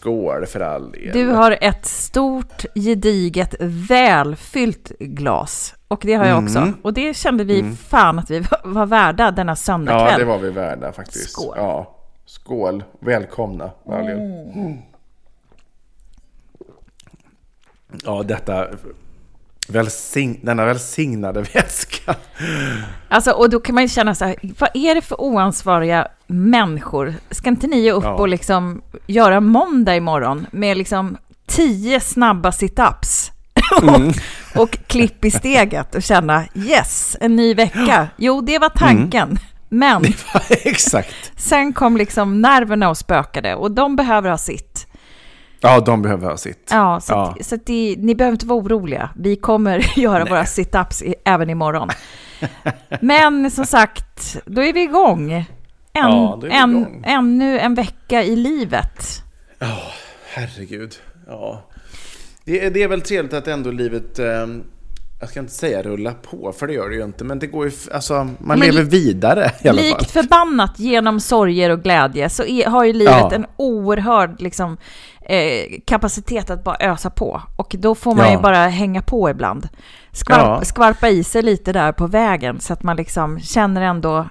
Skål för all del. Du har ett stort, gediget, välfyllt glas. Och det har jag också. Mm. Och det kände vi fan att vi var- värda denna söndagkväll. Ja, det var vi värda faktiskt. Skål. Ja. Skål. Välkomna. Mm. Ja, detta... Välsign, denna välsignade väska. Alltså, och då kan man ju känna så här, vad är det för oansvariga människor? Ska inte ni upp Ja. och liksom göra måndag imorgon med liksom tio snabba situps? Mm. och, och klipp i steget och känna yes, en ny vecka. Jo, det var tanken. Mm. Men Exakt. sen kom liksom nerverna och spökade och de behöver ha sitt. Ja, de behöver ha sitt. Ja, så, Ja. Att, så att det, ni behöver inte vara oroliga. Vi kommer göra våra situps i, även imorgon. Men som sagt, då är vi igång. En, Ja, vi en, igång. Ännu en vecka i livet. Herregud. Ja. Det är, det är väl trevligt att ändå livet, eh, jag ska inte säga rulla på, för det gör det ju inte, men det går ju, alltså, man Men lever vidare i alla fall. Likt förbannat genom sorger och glädje så är, har ju livet Ja. en oerhörd liksom, eh, kapacitet att bara ösa på. Och då får man Ja. ju bara hänga på ibland. Skvarp, Ja. Skvarpa i sig lite där på vägen så att man liksom känner ändå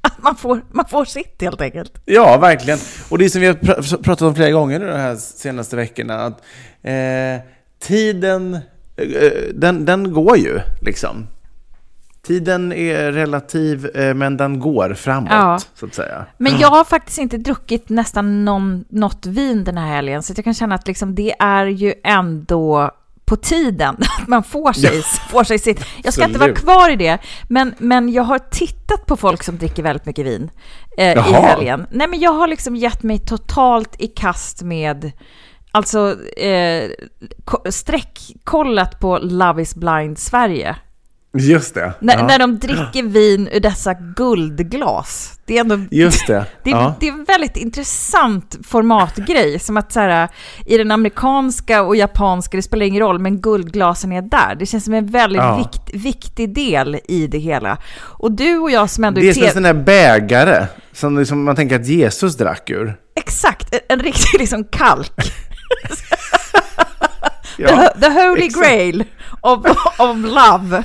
att man får, man får sitt helt enkelt. Ja, verkligen. Och det är som vi har pr- pratat om flera gånger nu de här senaste veckorna, att eh, tiden, eh, den, den går ju liksom. Tiden är relativ, eh, men den går framåt, Ja. så att säga. Men jag har faktiskt inte druckit nästan någon, något vin den här helgen, så jag kan känna att liksom det är ju ändå på tiden att man får sig, får sig sitt... Jag ska inte vara kvar i det, men, men jag har tittat på folk som dricker väldigt mycket vin eh, i helgen. Nej, men jag har liksom gett mig totalt i kast med Alltså, eh, ko- streckkollat på Love is blind Sverige. Just det. När, ja. när de dricker vin ur dessa guldglas. Det är ändå Just det. det, ja. det är en väldigt intressant formatgrej. Som att så här, i den amerikanska och japanska, det spelar ingen roll, men guldglasen är där. Det känns som en väldigt Ja. vikt, viktig del i det hela. Och du och jag som ändå Det är som en sån där bägare som liksom man tänker att Jesus drack ur. Exakt, en, en riktig liksom kalk. The, the holy exakt. grail of, of love.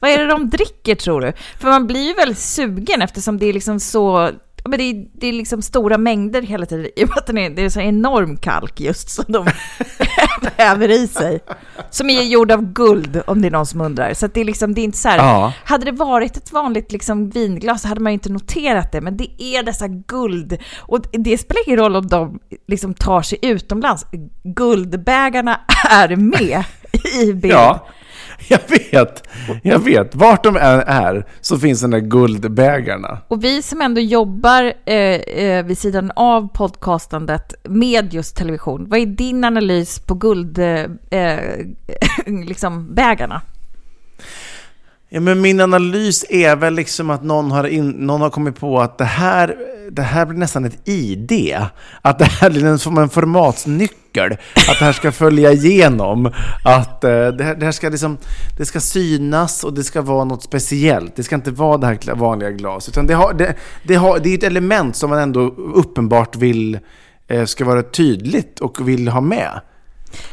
Vad är det de dricker tror du? För man blir ju väldigt sugen eftersom det är liksom så... Men det, är, det är liksom stora mängder hela tiden i och med att den är, det är så enorm kalk just som de häver i sig. Som är gjord av guld om det är någon som undrar. Så det är liksom, det är inte så här... Ja. Hade det varit ett vanligt liksom vinglas så hade man ju inte noterat det, men det är dessa guld. Och det spelar ingen roll om de liksom tar sig utomlands. Guldbägarna är med i bild. Ja. jag vet. Jag vet. Vart de än är så finns den där guldbägarna. Och vi som ändå jobbar eh, eh, vid sidan av podcastandet med just television, vad är din analys på guldbägarna? Eh, eh liksom bägarna? Ja, men min analys är väl liksom att någon har, in, någon har kommit på att det här, det här blir nästan ett ID. Att det här blir som en formatsnyckel. Att det här ska följa igenom. Att eh, det, här, det här ska liksom, det ska synas och det ska vara något speciellt. Det ska inte vara det här vanliga glaset. Utan det, har, det, det, har, det är ett element som man ändå uppenbart vill eh, ska vara tydligt och vill ha med.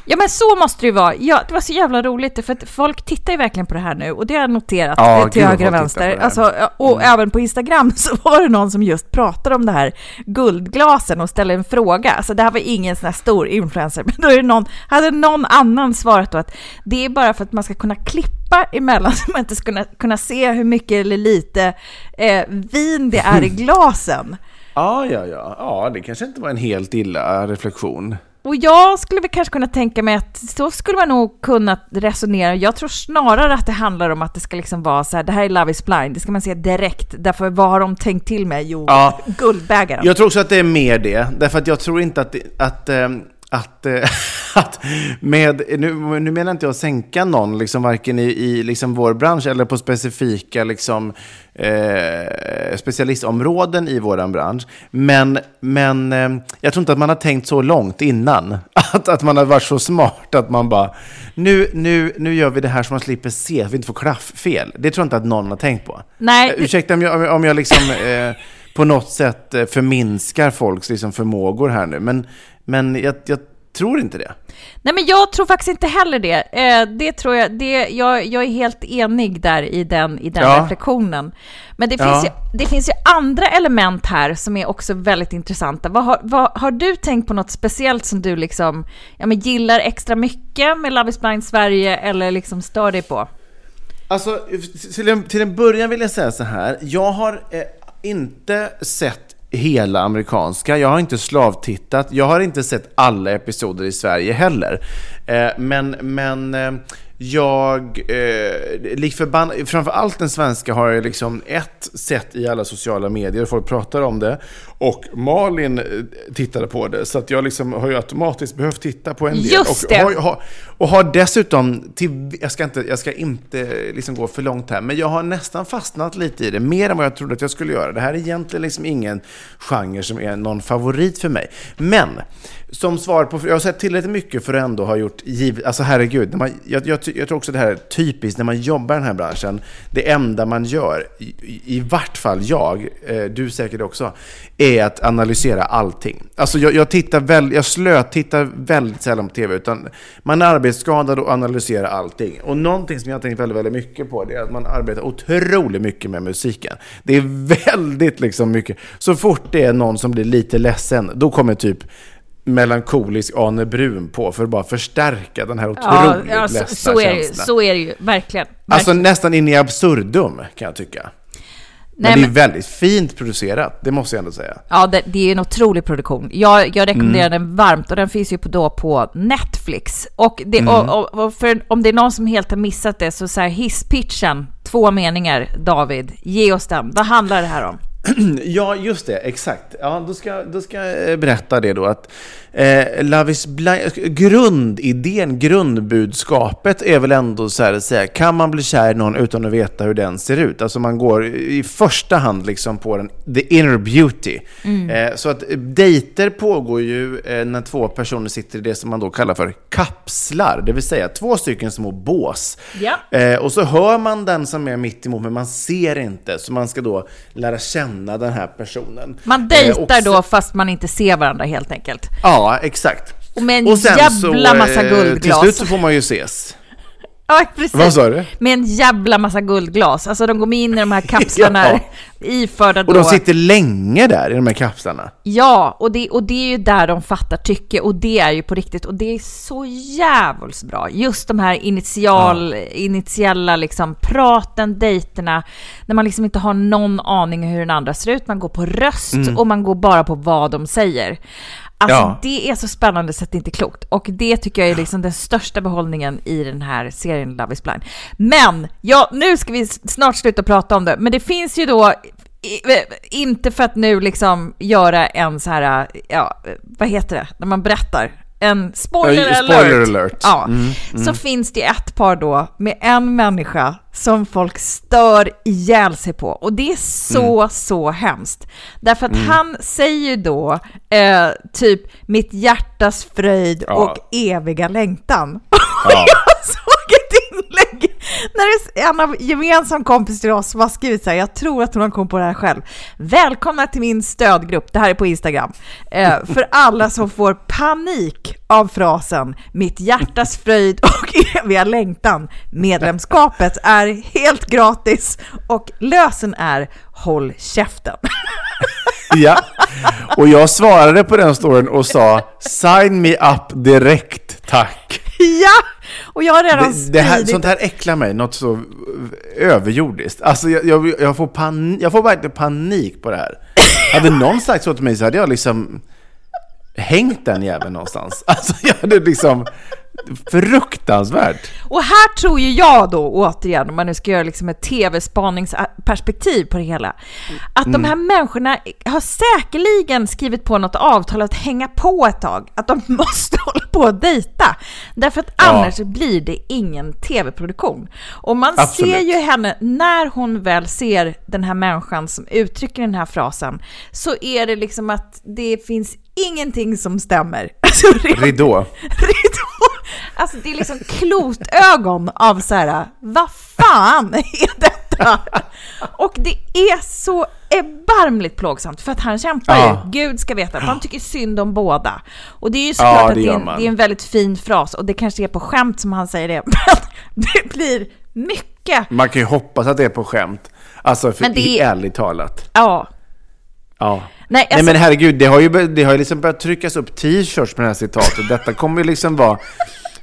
Ja men så måste det ju vara. Ja, det var så jävla roligt för att folk tittar ju verkligen på det här nu och det har jag noterat Ja, till gud, höger och vänster. Alltså, och även på Instagram så var det någon som just pratade om det här guldglasen och ställde en fråga. Alltså det här var ingen sån här stor influencer, men då är det någon, hade någon annan svarat då att det är bara för att man ska kunna klippa emellan så man inte ska kunna, kunna se hur mycket eller lite eh, vin det är i glasen. Ja, ja, ja. Ja, det kanske inte var en helt illa reflektion. Och jag skulle väl kanske kunna tänka mig att så skulle man nog kunna resonera. Jag tror snarare att det handlar om att det ska liksom vara så här, det här är Love is blind, det ska man se direkt. Därför vad har de tänkt till med? Jo, Ja. guldbägaren. Jag tror också att det är mer det, därför att jag tror inte att, det- att, ehm, att, eh, att med, nu, nu menar inte jag att sänka någon, liksom varken i, i liksom vår bransch eller på specifika liksom, eh, specialistområden i vår bransch. Men, men eh, jag tror inte att man har tänkt så långt innan. Att, att man har varit så smart att man bara, nu, nu, nu gör vi det här så man slipper se, så vi inte får klafffel. Det tror jag inte att någon har tänkt på. Nej, Eh, Ursäkta om jag, om jag liksom eh, på något sätt eh, förminskar folks liksom förmågor här nu, men, men jag, jag tror inte det. Nej, men jag tror faktiskt inte heller det. Eh, det tror jag, det, jag, jag är helt enig där i den, i den Ja. reflektionen. Men det Ja. finns, ju, det finns ju andra element här som är också väldigt intressanta. Vad har, vad, har du tänkt på något speciellt som du liksom, ja, men gillar extra mycket med Love is blind Sverige eller liksom stör dig på? Alltså, till en, till en början vill jag säga så här. Jag har eh, inte sett hela amerikanska. Jag har inte slavtittat. Jag har inte sett alla episoder i Sverige heller. Eh, men, men eh, jag, eh, lik förbann, framför allt den svenska har jag liksom ett sett i alla sociala medier. Folk pratar om det. Och Malin eh, tittade på det. Så att jag liksom har ju automatiskt behövt titta på en del. Just och det. Har, och har dessutom, till, jag, ska inte, jag ska inte liksom gå för långt här, men jag har nästan fastnat lite i det, mer än vad jag trodde att jag skulle göra. Det här är egentligen liksom ingen genre som är någon favorit för mig. Men, som svar på, jag har sett tillräckligt mycket för att ändå ha gjort, giv, alltså herregud, man, jag, jag, jag tror också det här är typiskt när man jobbar i den här branschen, det enda man gör, i, i, vart fall jag, eh, du säkert också, är att analysera allting. Alltså jag, jag tittar väl, jag slötittar väldigt sällan på tv, utan man är arbetsskadad och analyserar allting. Och någonting som jag har tänkt väldigt, väldigt mycket på, det är att man arbetar otroligt mycket med musiken. Det är väldigt liksom mycket. Så fort det är någon som blir lite ledsen, då kommer typ melankolisk Arne Brun på för att bara förstärka den här otroligt ja, så, ledsna så, är det, ju, känslan. så är det ju, verkligen. Alltså verkligen. nästan in i absurdum kan jag tycka. Men Nej, det är men- väldigt fint producerat, det måste jag ändå säga. Ja, det, det är en otrolig produktion. Jag, jag rekommenderar Mm. den varmt och den finns ju på, då på Netflix. Och, det, Mm. och, och för, om det är någon som helt har missat det så så här hisspitchen, två meningar, David, ge oss den. Vad handlar det här om? Ja, just det, exakt. Ja, då ska, då ska jag eh, berätta det då att eh, Love is blind, grundidén, grundbudskapet är väl ändå så här att säga, kan man bli kär i någon utan att veta hur den ser ut? Alltså man går i första hand liksom på den, the inner beauty. Eh, så att eh, dejter pågår ju eh, när två personer sitter i det som man då kallar för kapslar, det vill säga två stycken små bås. Ja. Eh, och så hör man den som är mitt emot, men man ser inte. Så man ska då lära känna den här personen. Man Eh, dejtar och sen- då fast man inte ser varandra helt enkelt. Ja, exakt. Och med en Och sen jävla så, massa eh, guldglas. Till slut så får man ju ses. Ja, precis. Vad sa du? Med en jävla massa guldglas. Alltså de går in i de här kapslarna Ja. iförda då. Och de sitter länge där i de här kapslarna. Ja, och det, och det är ju där de fattar tycke och det är ju på riktigt och det är så jävligt bra. Just de här initial, initiella liksom praten, dejterna, när man liksom inte har någon aning om hur den andra ser ut. Man går på röst och man går bara på vad de säger. Alltså Ja. det är så spännande så att det inte är klokt. Och det tycker jag är liksom den största behållningen i den här serien Love is blind. Men, ja, nu ska vi snart sluta prata om det, men det finns ju då eh, inte för att nu liksom göra en så här, ja, vad heter det, när man berättar? En spoiler alert. spoiler alert. Ja, Mm, så finns det ett par då med en människa som folk stör ihjäl sig på. Och det är så, Mm. så hemskt. Därför att han säger ju då eh, typ mitt hjärtas fröjd Ja. och eviga längtan. Ja. Jag såg ett inlägg när en av gemensam kompis till oss som har skrivit så här, jag tror att hon har kommit på det här själv. Välkomna till min stödgrupp, det här är på Instagram. Eh, för alla som får panik av frasen mitt hjärtas fröjd och eviga längtan. Medlemskapet är helt gratis och lösen är håll käften. Ja, och jag svarade på den storyn och sa sign me up direkt, tack. ja, och jag har redan Det, det här, sånt här äcklar mig, något så överjordiskt. Alltså jag, jag, jag, får panik, jag får verkligen panik på det här. Hade någon sagt så till mig så hade jag liksom hängt den jäveln någonstans. Alltså jag hade liksom, fruktansvärt. Och här tror ju jag då, återigen, om man nu ska göra liksom ett tv-spaningsperspektiv på det hela, att de här människorna har säkerligen skrivit på något avtal att hänga på ett tag, att de måste hålla på att dejta. Därför att Ja. annars blir det ingen tv-produktion. Och man Absolut. ser ju henne, när hon väl ser den här människan som uttrycker den här frasen, så är det liksom att det finns ingenting som stämmer. Alltså, Ridå. ridå. Alltså det är liksom klotögon av så här, vad fan är detta? Och det är så erbarmligt plågsamt för att han kämpar Ja. ju, Gud ska veta, att han tycker synd om båda. Och det är ju Ja, såklart det att det är, en, det är en väldigt fin fras och det kanske är på skämt som han säger det, men det blir mycket, Man kan ju hoppas att det är på skämt. Alltså, för Men det är- ärligt talat. ja. Ja. Nej, Nej alltså, men herregud, det har ju, det har ju liksom börjat tryckas upp t-shirts med det här citatet. Detta kommer ju liksom vara,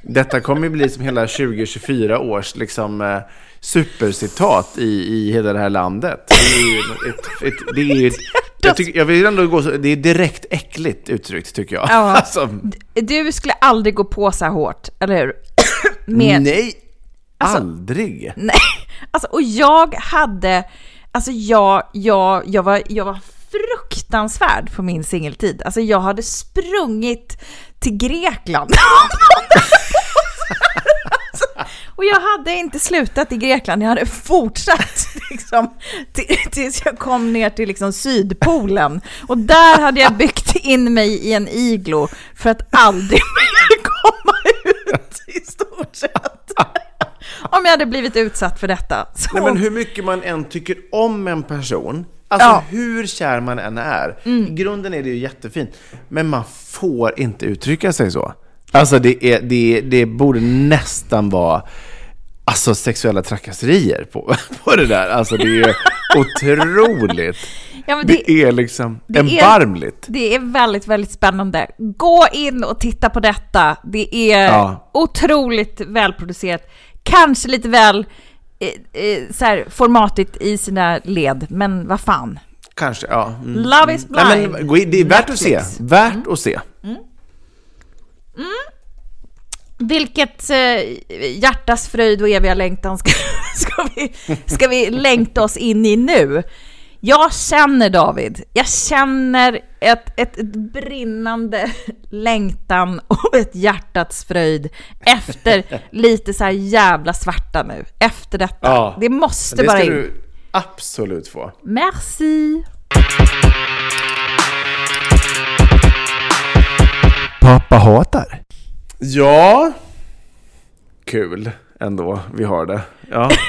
detta kommer ju bli som hela 2024 års liksom eh, supercitat i, i hela det här landet. Det är ju ett, ett, det är ju ett, jag, tycker, jag vill ändå gå så, det är direkt äckligt uttryckt tycker jag. Ja. Alltså, du skulle aldrig gå på så här hårt, eller hur? Med, nej, Alltså- aldrig. Nej, alltså och jag hade, alltså jag, jag, jag, var, jag var fruktansvärd på min singeltid. Alltså jag hade sprungit till Grekland. Och jag hade inte slutat i Grekland, jag hade fortsatt liksom, tills jag kom ner till liksom Sydpolen. Och där hade jag byggt in mig i en iglo för att aldrig mer komma ut i stort sett. Om jag hade blivit utsatt för detta. Så. Nej, men hur mycket man än tycker om en person, alltså Ja. hur kär man än är, Mm. i grunden är det ju jättefint, men man får inte uttrycka sig så. Alltså det, är, det, det borde nästan vara alltså, sexuella trakasserier på, på det där. Alltså det är otroligt. Ja, Det, det, är liksom det är- erbarmligt. det är väldigt, väldigt spännande. Gå in och titta på detta. Det är Ja. otroligt välproducerat. Kanske lite väl så här, formatigt i sina led, men vad fan. Kanske, ja. Mm. Love is blind. Nej, men, det är värt att se. Netflix. Värt att se. Vilket eh, hjärtas fröjd och eviga längtan ska, ska, vi, ska vi längta oss in i nu? Jag känner David, jag känner ett, ett, ett brinnande längtan och ett hjärtats fröjd efter lite så här jävla svarta nu. Efter detta. Ja. Det måste Det bara ska in. du absolut få. Merci. Pappa hatar. Ja, kul ändå. Vi har det. Ja.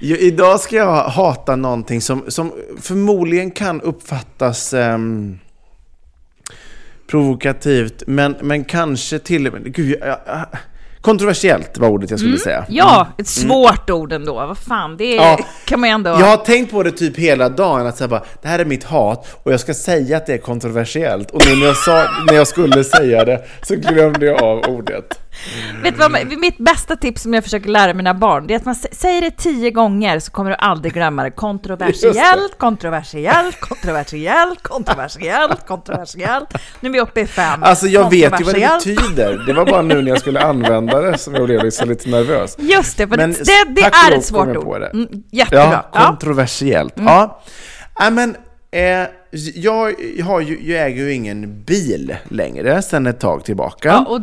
Idag ska jag hata någonting som, som förmodligen kan uppfattas ehm, provokativt, men, men kanske till och med... Gud, jag, jag, kontroversiellt var ordet jag skulle säga. Ja, ett svårt ord ändå. Vad fan, det är Ja, kan man ju ändå... Jag har tänkt på det typ hela dagen, att säga bara, det här är mitt hat och jag ska säga att det är kontroversiellt. Och nu när jag, sa, när jag skulle säga det så glömde jag av ordet. Vet du vad, mitt bästa tips som jag försöker lära mina barn, det är att man sä- säger det tio gånger så kommer du aldrig glömma det. Kontroversiellt, kontroversiellt, kontroversiellt, kontroversiellt, kontroversiellt. Nu är vi uppe i fem. Alltså jag vet ju vad det betyder. Det var bara nu när jag skulle använda det som jag blev liksom lite nervös. Just det, för Men det, det är ett svårt ord. Mm, jättebra. Ja, kontroversiellt. Ja. ja, men eh, jag, har ju, jag äger ju ingen bil längre sedan ett tag tillbaka. Ja, och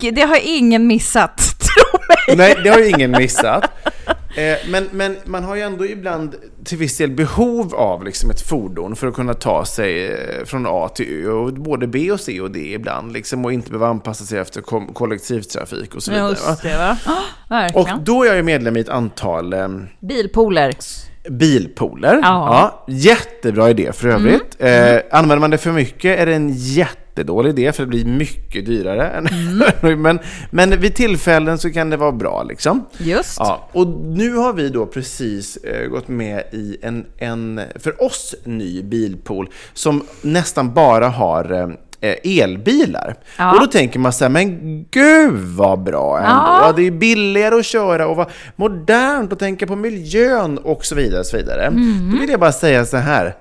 det, det har ingen missat, tro mig. Nej, det har ju ingen missat. Eh, men, men man har ju ändå ibland till viss del behov av liksom ett fordon för att kunna ta sig eh, från A till Ö. Och både B och C och D ibland. Liksom, och inte behöva anpassa sig efter kollektivtrafik och så vidare. Just det, va? Ja, Och då är jag ju medlem i ett antal eh, Bilpooler. Bilpooler. Ja. Jättebra idé för övrigt. Mm. Eh, använder man det för mycket är det en jättedålig idé för det blir mycket dyrare. Mm. men, men vid tillfällen så kan det vara bra liksom. Just. Ja, och nu har vi då precis eh, gått med i en, en, för oss, ny bilpool som nästan bara har eh, elbilar. Ja. Och då tänker man så här, men gud vad bra ändå. Ja. Det är billigare att köra och vad modernt att tänka på miljön och så vidare. Och så vidare. Mm. Då vill jag bara säga så här.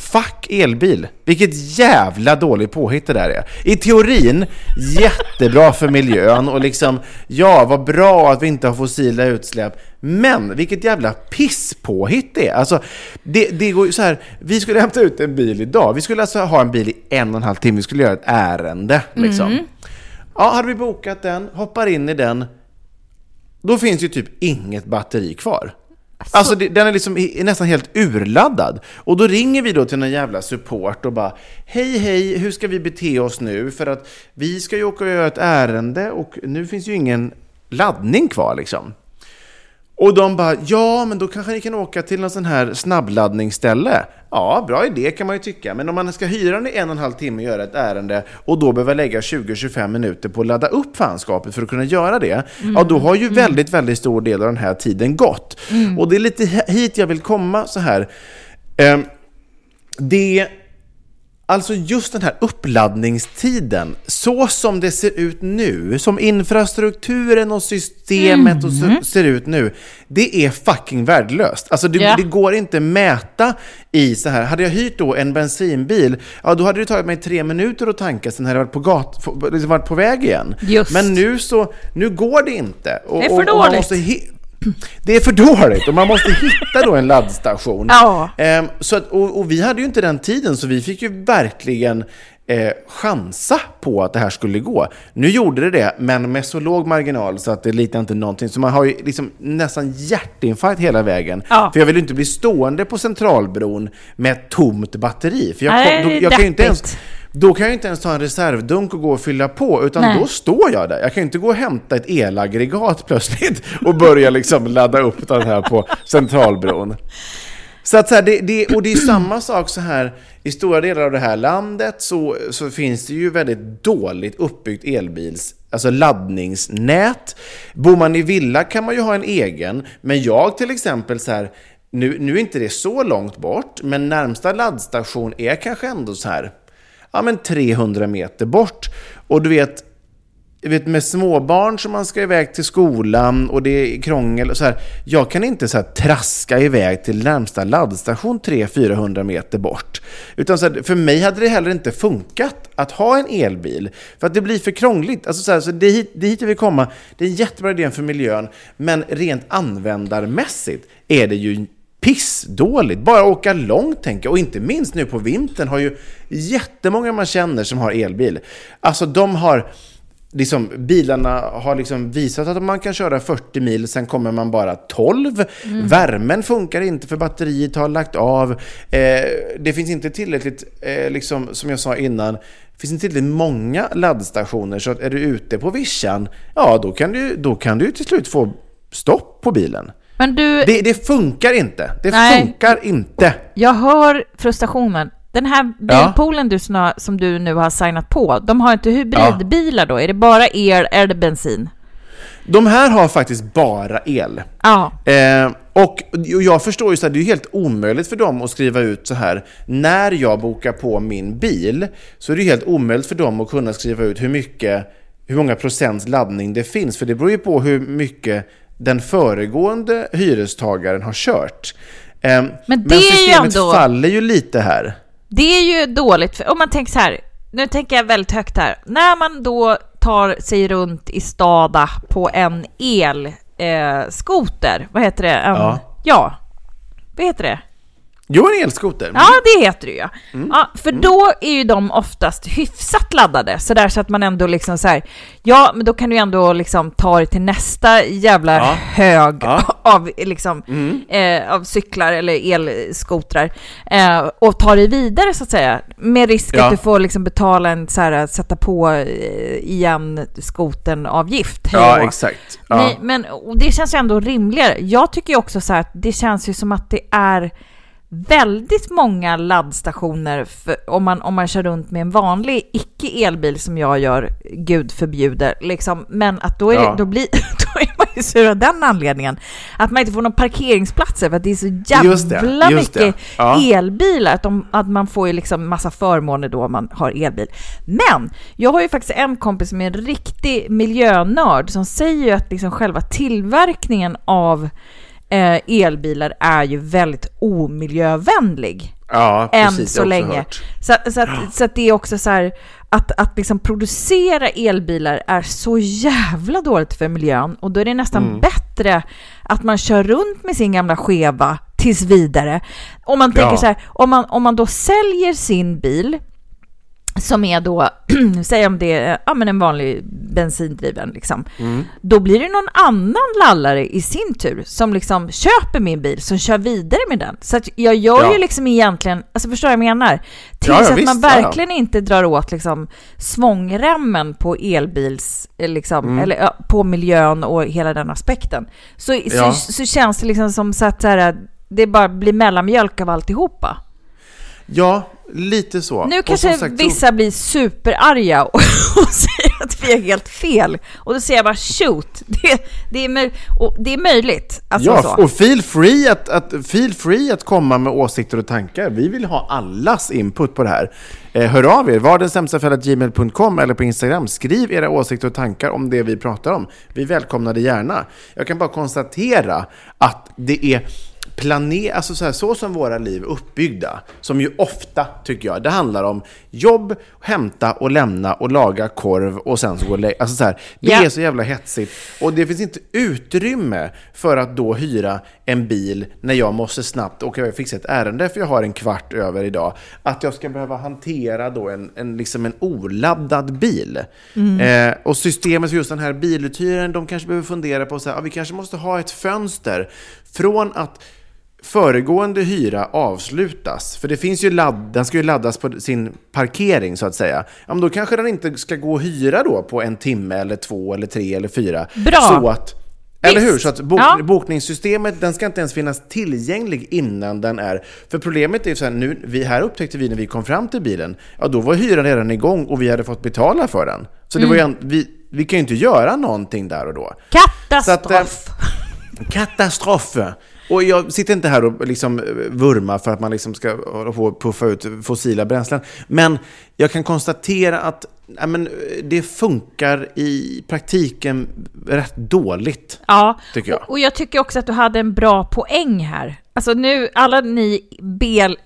Fuck elbil! Vilket jävla dåligt påhitt det där är. I teorin, jättebra för miljön och liksom, ja, vad bra att vi inte har fossila utsläpp. Men vilket jävla pisspåhitt det är. Alltså, det, det går ju så här, vi skulle hämta ut en bil idag. Vi skulle alltså ha en bil i en och en halv timme. Vi skulle göra ett ärende, liksom. Ja, hade vi bokat den, hoppar in i den, då finns ju typ inget batteri kvar. Alltså, alltså det, den är liksom är nästan helt urladdad. Och då ringer vi då till någon jävla support och bara Hej hej, hur ska vi bete oss nu? För att vi ska ju åka och göra ett ärende och nu finns ju ingen laddning kvar liksom. Och de bara, ja men då kanske ni kan åka till någon sån här snabbladdningsställe. Ja, bra idé kan man ju tycka. Men om man ska hyra den i en och en halv timme och göra ett ärende och då behöver lägga 20-25 minuter på att ladda upp fanskapet för att kunna göra det. Ja, då har ju väldigt, väldigt stor del av den här tiden gått. Och det är lite hit jag vill komma så här. Ehm, det Alltså just den här uppladdningstiden, så som det ser ut nu, som infrastrukturen och systemet och så, ser ut nu, det är fucking värdelöst. Alltså det, Ja. det går inte mäta i så här. Hade jag hyrt då en bensinbil, ja då hade det tagit mig tre minuter att tanka, sen hade jag varit på, gat, liksom varit på väg igen. Just. Men nu så, nu går det inte. Och, Det är för och, och dåligt. Det är för dåligt och man måste hitta då en laddstation. Ja. Ehm, så att, och, och vi hade ju inte den tiden så vi fick ju verkligen eh, chansa på att det här skulle gå. Nu gjorde det det, men med så låg marginal så att det litar inte någonting. Så man har ju liksom nästan hjärtinfarkt hela vägen. Ja. För jag vill ju inte bli stående på Centralbron med ett tomt batteri. För jag, Nej, då, jag kan ju inte ens. Då kan jag inte ens ta en reservdunk och gå och fylla på, utan Nej. då står jag där. Jag kan inte gå och hämta ett elaggregat plötsligt och börja liksom ladda upp den här på Centralbron. Så att så här, det, det, och det är samma sak så här, i stora delar av det här landet så, så finns det ju väldigt dåligt uppbyggt elbils, alltså laddningsnät. Bor man i villa kan man ju ha en egen, men jag till exempel så här, nu, nu är inte det så långt bort, men närmsta laddstation är kanske ändå så här, ja men 300 meter bort. Och du vet, vet, med småbarn som man ska iväg till skolan och det är krångel och så här. Jag kan inte så här traska iväg till närmsta laddstation 300-400 meter bort. Utan så här, för mig hade det heller inte funkat att ha en elbil. För att det blir för krångligt. Alltså så här, så det, är hit, det är hit jag vill komma. Det är en jättebra idé för miljön. Men rent användarmässigt är det ju pissdåligt. Bara åka långt tänker jag. Och inte minst nu på vintern har ju jättemånga man känner som har elbil. Alltså de har liksom, bilarna har liksom visat att man kan köra 40 mil, sen kommer man bara 12. Värmen funkar inte för batteriet har lagt av. Eh, det finns inte tillräckligt, eh, liksom, som jag sa innan, det finns inte tillräckligt många laddstationer så att är du ute på vischan, ja då kan du, då kan du till slut få stopp på bilen. Men du, Det, det funkar inte. Det Nej. funkar inte. jag hör frustrationen. Den här bilpoolen du, som du nu har signat på, de har inte hybridbilar då? Är det bara el eller bensin? De här har faktiskt bara el. Ja. Eh, och jag förstår ju så här, det är ju helt omöjligt för dem att skriva ut så här, när jag bokar på min bil, så är det ju helt omöjligt för dem att kunna skriva ut hur mycket, hur många procents laddning det finns, för det beror ju på hur mycket den föregående hyrestagaren har kört. Eh, Men det är ju systemet ändå- faller ju lite här. Det är ju dåligt, för om man tänker så här, nu tänker jag väldigt högt här. När man då tar sig runt i stada på en elskoter, eh, vad heter det? En, Ja. ja. Vad heter det? Jo, en elskoter. Ja, det heter det ju. Ja, för då är ju de oftast hyfsat laddade, så där så att man ändå liksom så här, ja, men då kan du ändå liksom ta det till nästa jävla Ja. hög Ja. av liksom, eh, av cyklar eller elskotrar eh, och ta dig vidare så att säga, med risk Ja. att du får liksom betala en så här, sätta på eh, igen skoten avgift. Ja, exakt. Nej, men det känns ju ändå rimligare. Jag tycker ju också så här att det känns ju som att det är väldigt många laddstationer för, om, man, om man kör runt med en vanlig icke-elbil som jag gör, gud förbjuder, liksom, men att då är, Ja. det, då, blir, då är man ju sur av den anledningen. Att man inte får några parkeringsplatser för att det är så jävla Just det, just mycket Ja. elbilar, att, de, att man får ju liksom massa förmåner då om man har elbil. Men jag har ju faktiskt en kompis som är en riktig miljönörd som säger ju att liksom själva tillverkningen av eh, elbilar är ju väldigt omiljövänlig Ja, än precis. så har också länge. hört. Så, så, att, så att det är också så här att, att liksom producera elbilar är så jävla dåligt för miljön och då är det nästan Mm. bättre att man kör runt med sin gamla skeva tills vidare. Om man tänker Ja. så här, om man, om man då säljer sin bil som är då, säg om det är ja, men en vanlig bensindriven, liksom. Mm. då blir det någon annan lallare i sin tur som liksom köper min bil, som kör vidare med den. Så jag gör Ja. ju liksom egentligen, alltså förstår du vad jag menar? Tills Ja, ja, att man visst, ja. verkligen inte drar åt liksom svångremmen på elbils, eh, liksom, Mm. eller på miljön och hela den aspekten. Så, så, så känns det liksom som så att så här, det bara blir mellanmjölk av alltihopa. Ja, lite så. Nu kanske sagt, så- vissa blir superarga och, och säger att vi är helt fel. Och då säger jag bara shoot, det, det, är, det är möjligt. Alltså Ja, så. och feel free att, att, feel free att komma med åsikter och tankar. Vi vill ha allas input på det här. Eh, hör av er, var den sämsta gmail.com eller på Instagram. Skriv era åsikter och tankar om det vi pratar om. Vi välkomnar det gärna. Jag kan bara konstatera att det är planer, alltså så, här, så som våra liv är uppbyggda, som ju ofta, tycker jag, det handlar om jobb, hämta och lämna och laga korv och sen så gå och lä- Alltså så här, det Ja. är så jävla hetsigt och det finns inte utrymme för att då hyra en bil när jag måste snabbt åka och fixa ett ärende för jag har en kvart över idag. Att jag ska behöva hantera då en, en, liksom en oladdad bil. Eh, och systemet för just den här biluthyraren, de kanske behöver fundera på så här, ja, vi kanske måste ha ett fönster från att föregående hyra avslutas, för det finns ju ladd, den ska ju laddas på sin parkering så att säga, ja, men då kanske den inte ska gå och hyra då på en timme eller två eller tre eller fyra. Bra. Så att, eller hur? Så att bok, Ja. bokningssystemet, den ska inte ens finnas tillgänglig innan den är... För problemet är så här, nu, vi, här upptäckte vi när vi kom fram till bilen, ja då var hyran redan igång och vi hade fått betala för den. Så det var ju en, vi, vi kan ju inte göra någonting där och då. Katastrof! Att, eh, Katastrof! Och jag sitter inte här och liksom eh, vurmar för att man liksom ska hålla på och puffa ut fossila bränslen. Men jag kan konstatera att ja, men, eh, det funkar i praktiken rätt dåligt. Ja, tycker jag. Och, och jag tycker också att du hade en bra poäng här. Alltså nu, alla ni bel,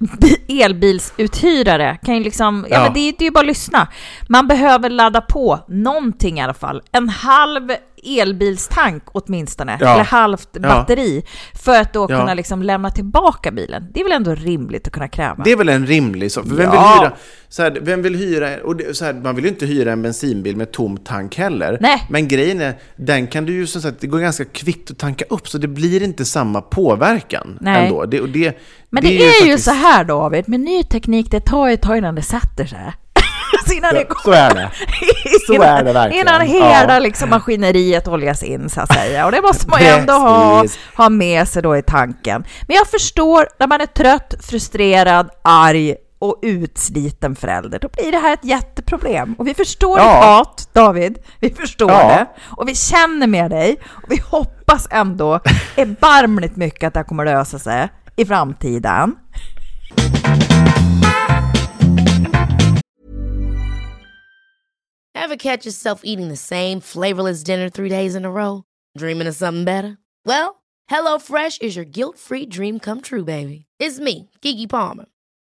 elbilsuthyrare kan ju liksom, ja, Ja. men det, det är ju bara att lyssna. Man behöver ladda på någonting i alla fall. En halv elbilstank åtminstone, Ja. eller halvt Ja. batteri, för att då Ja. kunna liksom lämna tillbaka bilen. Det är väl ändå rimligt att kunna kräva? Det är väl en rimlig sak. För vem Ja. vill hyra... Så här, vem vill hyra... Och det, så här, man vill ju inte hyra en bensinbil med tom tank heller. Nej. Men grejen är, den kan du ju som sagt, det går ganska kvickt att tanka upp så det blir inte samma påverkan Nej. Ändå. Det, och det, Men det, är, ju faktiskt- så här David, med ny teknik, det tar ju ett tag innan det sätter sig. Så innan det Så är det. Så innan, är det verkligen. Innan hela Ja. liksom, maskineriet oljas in så att säga. Och det måste man ju ändå ha, ha med sig då i tanken. Men jag förstår när man är trött, frustrerad, arg och utsliten förälder, då blir det här ett jätteproblem. Och vi förstår Ja. ditt hat, David. Vi förstår Ja. det. Och vi känner med dig. Och vi hoppas ändå erbarmligt mycket att det här kommer lösa sig i framtiden. Ever catch yourself eating the same flavorless dinner three days in a row? Dreaming of something better? Well, HelloFresh is your guilt free dream come true, baby. It's me, Gigi Palmer.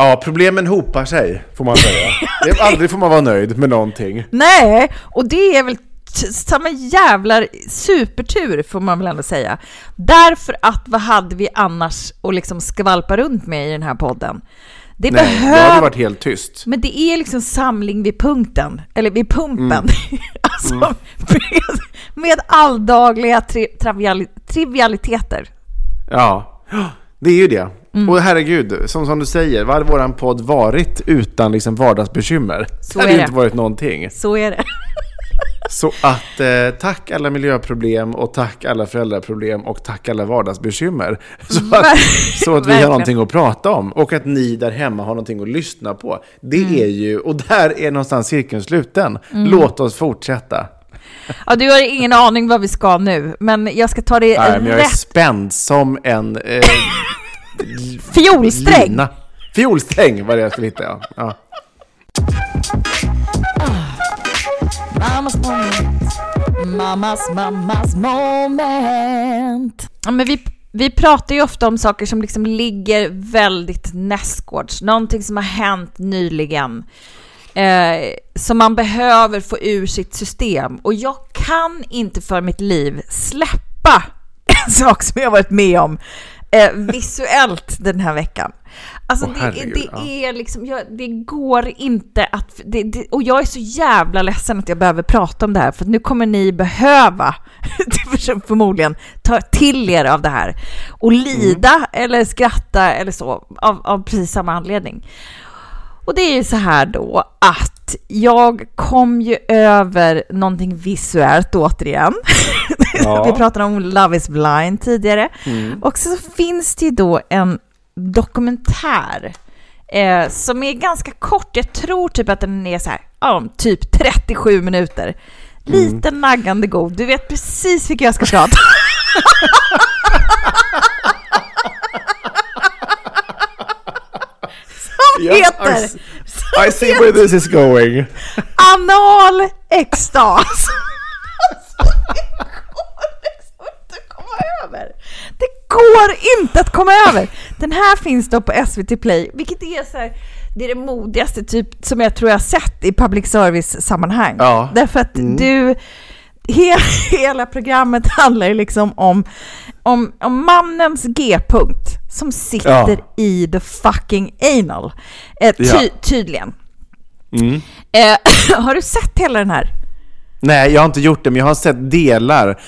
Ja, problemen hopar sig, får man säga. Det Aldrig får man vara nöjd med någonting. Nej, och det är väl samma jävla supertur får man väl ändå säga. Därför att vad hade vi annars att liksom skvalpa runt med i den här podden? Det Nej, det behöver... hade varit helt tyst. Men det är liksom samling vid punkten, eller vid pumpen. Mm. alltså med, med alldagliga tri, triviali, trivialiteter. Ja, det är ju det. Mm. Och herregud, som, som du säger, vad hade våran podd varit utan liksom vardagsbekymmer? Så det hade är det. inte varit någonting. Så är det. Så att eh, tack alla miljöproblem och tack alla föräldraproblem och tack alla vardagsbekymmer. Så att, så att vi har någonting att prata om och att ni där hemma har någonting att lyssna på. Det Mm. är ju, och där är någonstans cirkeln sluten. Låt oss fortsätta. Ja, du har ingen aning vad vi ska nu, men jag ska ta det Nej, men jag är rätt spänd som en eh, fiolsträng. lina. Fiolsträng var det jag skulle hitta, ja. ja. Mammas moment. Mammas, mammas moment. Ja, men vi, vi pratar ju ofta om saker som liksom ligger väldigt nästgårds. Någonting som har hänt nyligen. Eh, som man behöver få ur sitt system. Och jag kan inte för mitt liv släppa en sak som jag har varit med om eh, visuellt den här veckan. Alltså Åh, det, herregud, det ja. är liksom, jag, det går inte att, det, det, och jag är så jävla ledsen att jag behöver prata om det här, för nu kommer ni behöva, förmodligen, ta till er av det här och lida eller skratta eller så, av, av precis samma anledning. Och det är ju så här då att jag kom ju över någonting visuellt återigen. Ja. Vi pratade om Love is blind tidigare. Och så finns det ju då en dokumentär eh, som är ganska kort. Jag tror typ att den är så här, ja, typ 37 minuter. Lite naggande god. Du vet precis vilka jag ska prata om. Som Ja, heter s- I see where this is going. anal extas. Alltså, det går liksom inte att komma över. Det går inte att komma över. Den här finns då på SVT Play, vilket är så här, det är det modigaste typ som jag tror jag har sett i public service-sammanhang. Ja. Därför att du, he, hela programmet handlar ju liksom om, om, om mannens G-punkt som sitter Ja. i the fucking anal. Eh, ty, Ja. Tydligen. Mm. Eh, har du sett hela den här? Nej, jag har inte gjort det, men jag har sett delar.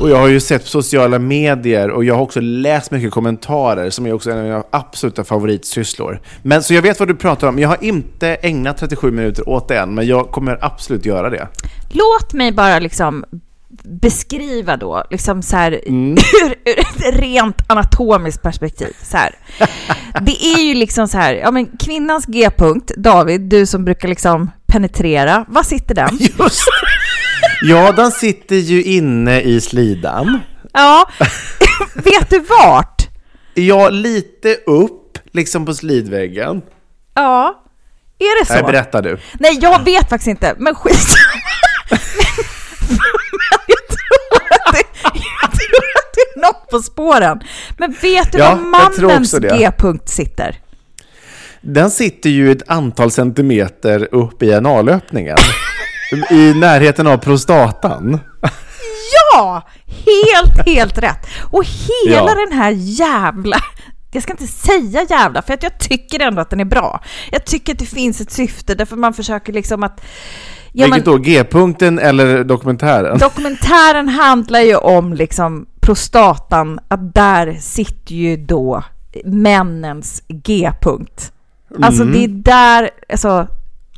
Och jag har ju sett på sociala medier och jag har också läst mycket kommentarer som är också en av mina absoluta favoritsysslor. Men så jag vet vad du pratar om. Jag har inte ägnat 37 minuter åt det än, men jag kommer absolut göra det. Låt mig bara liksom beskriva då, liksom så här, Mm. ur, ur ett rent anatomiskt perspektiv. Så här. Det är ju liksom så här, ja men kvinnans G-punkt, David, du som brukar liksom penetrera, var sitter den? Just Ja, den sitter ju inne i slidan. Ja, vet du vart? Ja, lite upp, liksom på slidväggen. Ja, är det så? Nej, berätta du. Nej, jag vet faktiskt inte, men skit. men, men jag tror att det, jag tror att det är något på spåren. Men vet du Ja, var mannens. G-punkt sitter? Den sitter ju ett antal centimeter upp i analöppningen. I närheten av prostatan. Ja, helt, helt rätt. Och hela Ja. den här jävla... Jag ska inte säga jävla, för att jag tycker ändå att den är bra. Jag tycker att det finns ett syfte, därför man försöker liksom att... Ja, Vilket då? G-punkten eller dokumentären? Dokumentären handlar ju om liksom prostatan, att där sitter ju då männens G-punkt. Alltså det är där, alltså,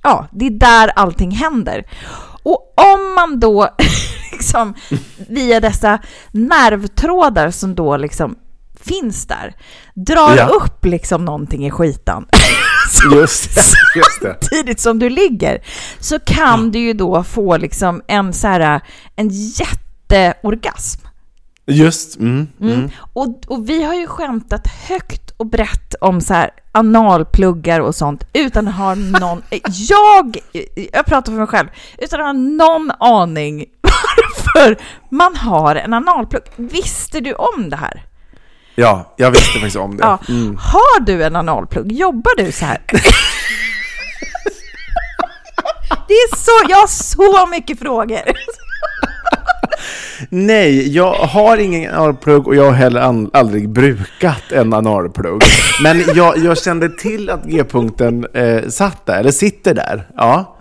ja, det är där allting händer. Och om man då liksom via dessa nervtrådar som då liksom finns där, drar Ja. upp liksom någonting i skitan. Just det, just det. samtidigt som du ligger så kan du ju då få liksom en så här en jätteorgasm. Just, mm, mm. Mm. Och, och vi har ju skämtat högt och brett om så här analpluggar och sånt utan att ha någon, jag, jag pratar för mig själv, utan att ha någon aning varför man har en analplugg. Visste du om det här? Ja, jag visste faktiskt om det. Ja. Mm. Har du en analplugg? Jobbar du så här? Det är så, jag har så mycket frågor. Nej, jag har ingen analplugg och jag har heller aldrig brukat en analplugg. Men jag, jag kände till att G-punkten eh, satt där, eller sitter där. Ja.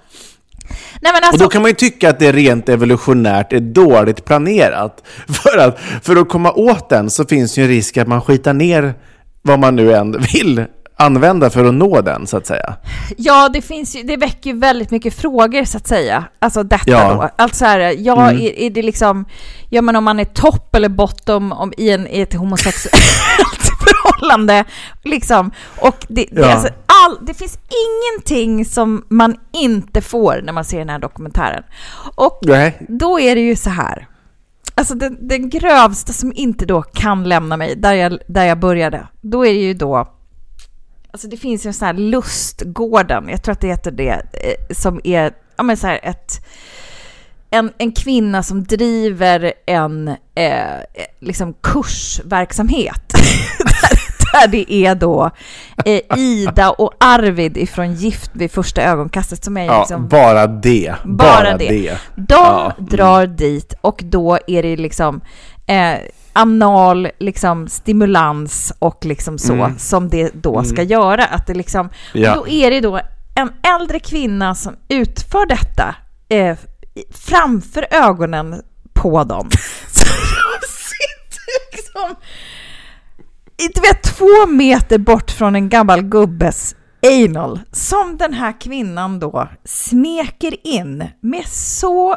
Nej men Och alltså, då kan man ju tycka att det rent evolutionärt är dåligt planerat. För att, för att komma åt den så finns ju en risk att man skitar ner vad man nu än vill använda för att nå den, så att säga. ja det finns ju, det väcker ju väldigt mycket frågor så att säga. Alltså detta Ja. då. Alltså så här, ja, Mm. är, är det liksom, ja men om man är topp eller bottom om, i, en, i ett homosexuellt förhållande, liksom. Och det, det, Ja. alltså, all, det finns ingenting som man inte får när man ser den här dokumentären. Och Nej. då är det ju så här. Alltså den, den grövsta som inte då kan lämna mig, där jag, där jag började, då är det ju då Alltså det finns ju en sån här lustgården, jag tror att det heter det, eh, som är ja men så här ett, en, en kvinna som driver en eh, liksom kursverksamhet. där, där det är då eh, Ida och Arvid ifrån Gift vid första ögonkastet som är Ja, liksom bara det. Bara det. De Ja, mm. drar dit och då är det liksom eh, anal liksom, stimulans och liksom så Mm. som det då ska göra. Att det liksom, Ja. då är det då en äldre kvinna som utför detta eh, framför ögonen på dem. Så jag sitter liksom du vet, två meter bort från en gammal gubbes anal som den här kvinnan då smeker in med så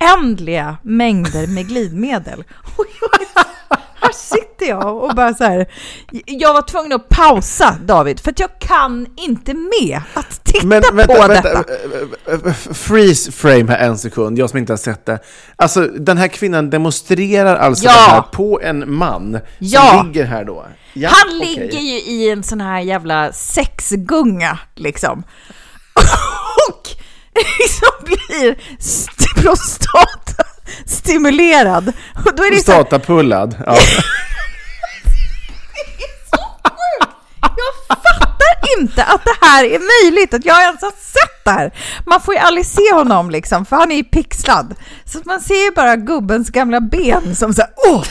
oändliga mängder med glidmedel. Och jag, här sitter jag och bara så här. Jag var tvungen att pausa David för att jag kan inte med att titta Men på vänta, detta. vänta, eh, eh, freeze frame här en sekund, jag som inte har sett det. Alltså den här kvinnan demonstrerar alltså Ja. det här på en man Ja. som ligger här då. Ja, Han okej. ligger ju i en sån här jävla sexgunga liksom. Liksom blir st- prostata stimulerad. Och då är det Prostatapullad. Ja. jag fattar inte att det här är möjligt, att jag ens har sett det här. Man får ju aldrig se honom liksom, för han är ju pixlad. Så att man ser ju bara gubbens gamla ben som så här, åh!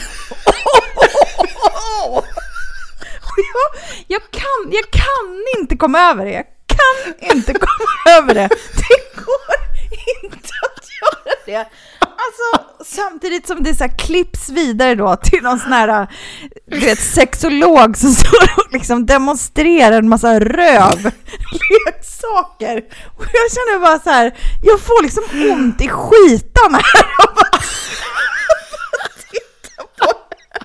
Och jag, jag, kan, jag kan inte komma över det. Jag kan inte komma över det. Det går inte att göra det. Alltså, samtidigt som det så här klipps vidare då till någon sån här du vet, sexolog som står och liksom demonstrerar en massa rövleksaker. Och jag känner bara så här, jag får liksom ont i skitan här av att titta på det.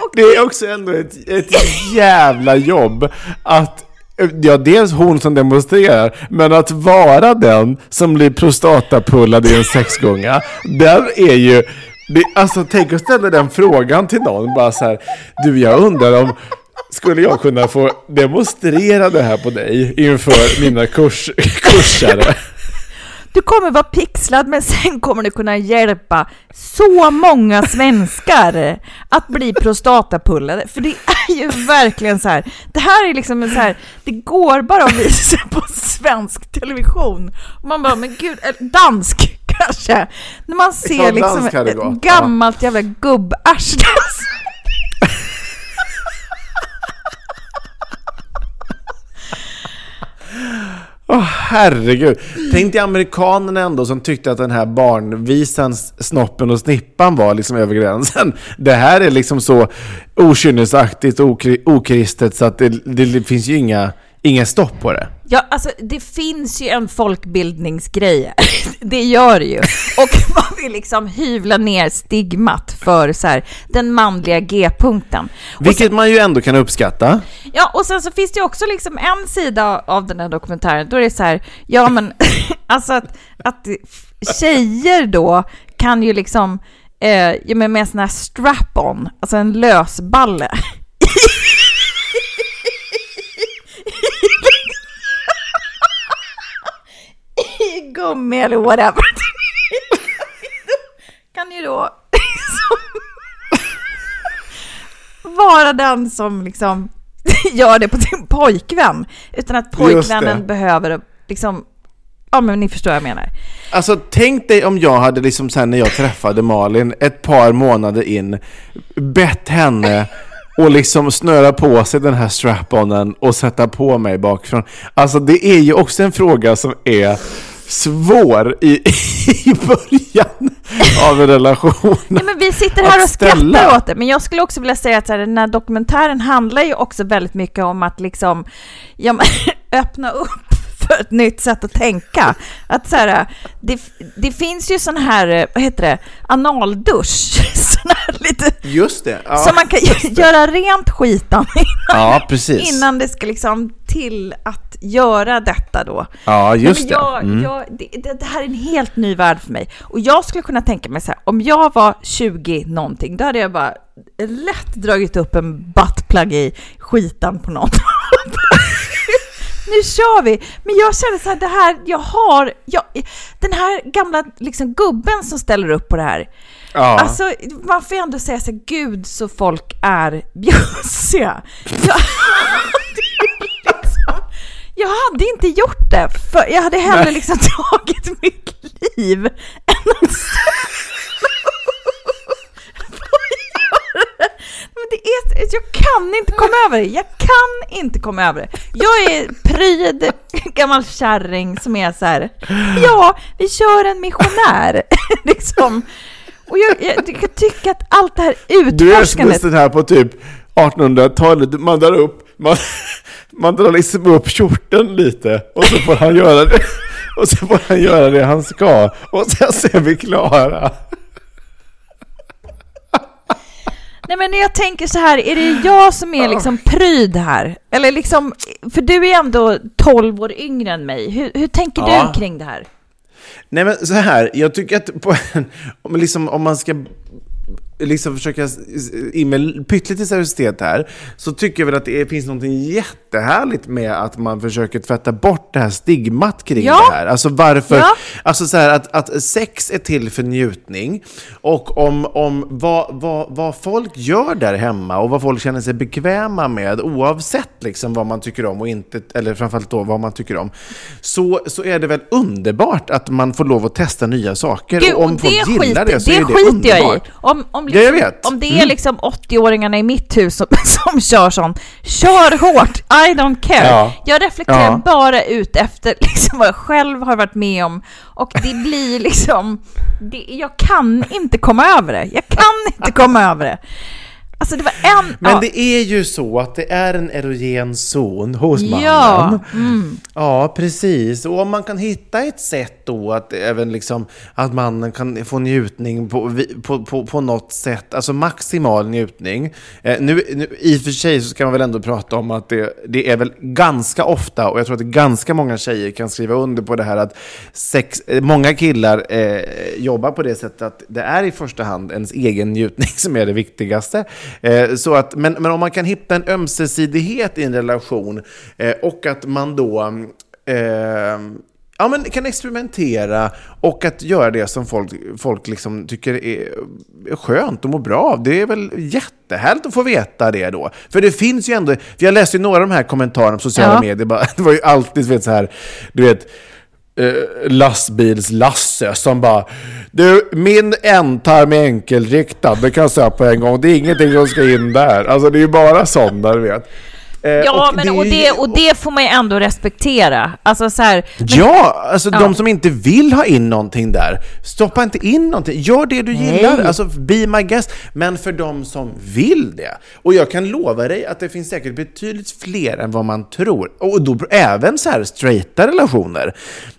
Och Det är också ändå ett, ett jävla jobb att Ja, dels hon som demonstrerar, men att vara den som blir prostatapullad i en sexgånga, den är ju... Det, alltså tänk att ställa den frågan till någon, bara så här, du jag undrar om, skulle jag kunna få demonstrera det här på dig inför mina kurs, kursare? Du kommer vara pixlad, men sen kommer du kunna hjälpa så många svenskar att bli prostatapullade. För det är ju verkligen så här. Det här är liksom en så här. Det går bara att visa på svensk television. Man bara, men gud, dansk kanske. När man ser liksom ett gammalt jävla gubbarsle. Åh herregud. Tänk dig amerikanerna ändå som tyckte att den här barnvisan Snoppen och Snippan var liksom över gränsen. Det här är liksom så okynnesaktigt och okristet så att det, det, det finns ju inga, inga stopp på det. Ja, alltså det finns ju en folkbildningsgrej. Det gör det ju. Och man vill liksom hyvla ner stigmat för så här, den manliga G-punkten. Vilket man ju ändå kan uppskatta. Ja, och sen så finns det ju också liksom en sida av den här dokumentären, då är det så här, ja men alltså att, att tjejer då kan ju liksom, eh, men med en sån här strap-on, alltså en lösballe. I gummi eller whatever. kan ju då vara den som liksom gör det på sin pojkvän. Utan att pojkvännen behöver liksom, ja men ni förstår vad jag menar. Alltså tänk dig om jag hade liksom sen när jag träffade Malin ett par månader in bett henne och liksom snöra på sig den här strap-onen och sätta på mig bakifrån. Alltså det är ju också en fråga som är svår i, i början av en relation. Nej, men vi sitter här och skrattar åt det, men jag skulle också vilja säga att så här, den här dokumentären handlar ju också väldigt mycket om att liksom ja, öppna upp för ett nytt sätt att tänka. Att så här, det, det finns ju sån här, eh, vad heter det, analdusch, sån här lite, Just det. Ja, så man kan göra rent skitan ja precis. innan det ska liksom till att göra detta då. Ja, just det. men jag, Mm. jag, det, det. Det här är en helt ny värld för mig. Och jag skulle kunna tänka mig så här, om jag var 20 någonting, då hade jag bara lätt dragit upp en buttplug i skitan på någon. Nu kör vi! Men jag känner så här, det här, jag har, jag, den här gamla liksom, gubben som ställer upp på det här. Ja. Alltså, man får ju ändå säga så här, gud så folk är bjussiga. Jag hade, liksom, jag hade inte gjort det, för jag hade hellre liksom tagit mitt liv än att Men det är, jag kan inte komma över det. Jag kan inte komma över det. Jag är pryd gammal kärring som är så här. Ja, vi kör en missionär. liksom. Och jag, jag, jag tycker att allt det här Du är som utforskandet. den här på typ 1800-talet, man drar upp, man, man drar liksom upp kjorteln lite och så får han göra det, och så får han göra det han ska och sen så är vi klara. Nej men jag tänker så här, är det jag som är liksom pryd här? Eller liksom, för du är ändå 12 år yngre än mig. Hur, hur tänker Ja. du kring det här? Nej men så här, jag tycker att på om, liksom, om man ska liksom försöka in med pyttelite seriositet här, så tycker jag väl att det finns något jättehärligt med att man försöker tvätta bort det här stigmat kring Ja. det här. Alltså varför, Ja. alltså så här att, att sex är till för njutning och om, om vad, vad, vad folk gör där hemma och vad folk känner sig bekväma med oavsett liksom vad man tycker om och inte, eller framförallt då vad man tycker om, så, så är det väl underbart att man får lov att testa nya saker. Gud, och om folk gillar skiter, det så det är det skiter jag i. underbart. Om, om om, Ja, jag liksom, vet. om det är Mm. liksom 80-åringarna i mitt hus som, som kör sånt, kör hårt, I don't care. Ja. Jag reflekterar Ja. bara ut efter liksom vad jag själv har varit med om och det blir liksom, det, jag kan inte komma över det. Jag kan inte komma över det. Alltså det var en... Men ja. det är ju så att det är en erogen zon hos mannen. Ja, mm. Ja, precis. Och om man kan hitta ett sätt då att även liksom att mannen kan få njutning på, på, på, på något sätt, alltså maximal njutning. Eh, nu, nu, I och för sig så ska man väl ändå prata om att det, det är väl ganska ofta, och jag tror att ganska många tjejer kan skriva under på det här att sex, eh, många killar eh, jobbar på det sättet att det är i första hand ens egen njutning som är det viktigaste. Eh, så att, men, men om man kan hitta en ömsesidighet i en relation eh, och att man då eh, ja, men kan experimentera och att göra det som folk, folk liksom tycker är, är skönt och mår bra av. Det är väl jättehärligt att få veta det då. För det finns ju ändå, för jag läste ju några av de här kommentarerna på sociala Ja. medier, bara, det var ju alltid vet, så här, du vet, eh, lastbils-Lasse som bara Du, min ändtarm är enkelriktad, det kan jag säga på en gång. Det är ingenting som ska in där. Alltså det är ju bara sådana, du vet. Eh, Ja, men, är och, det, och det får man ju ändå respektera. Alltså så här, men- Ja, alltså Ja. de som inte vill ha in någonting där, stoppa inte in någonting. Gör det du Nej. gillar, alltså be my guest. Men för de som vill det, och jag kan lova dig att det finns säkert betydligt fler än vad man tror, och då även så här straighta relationer,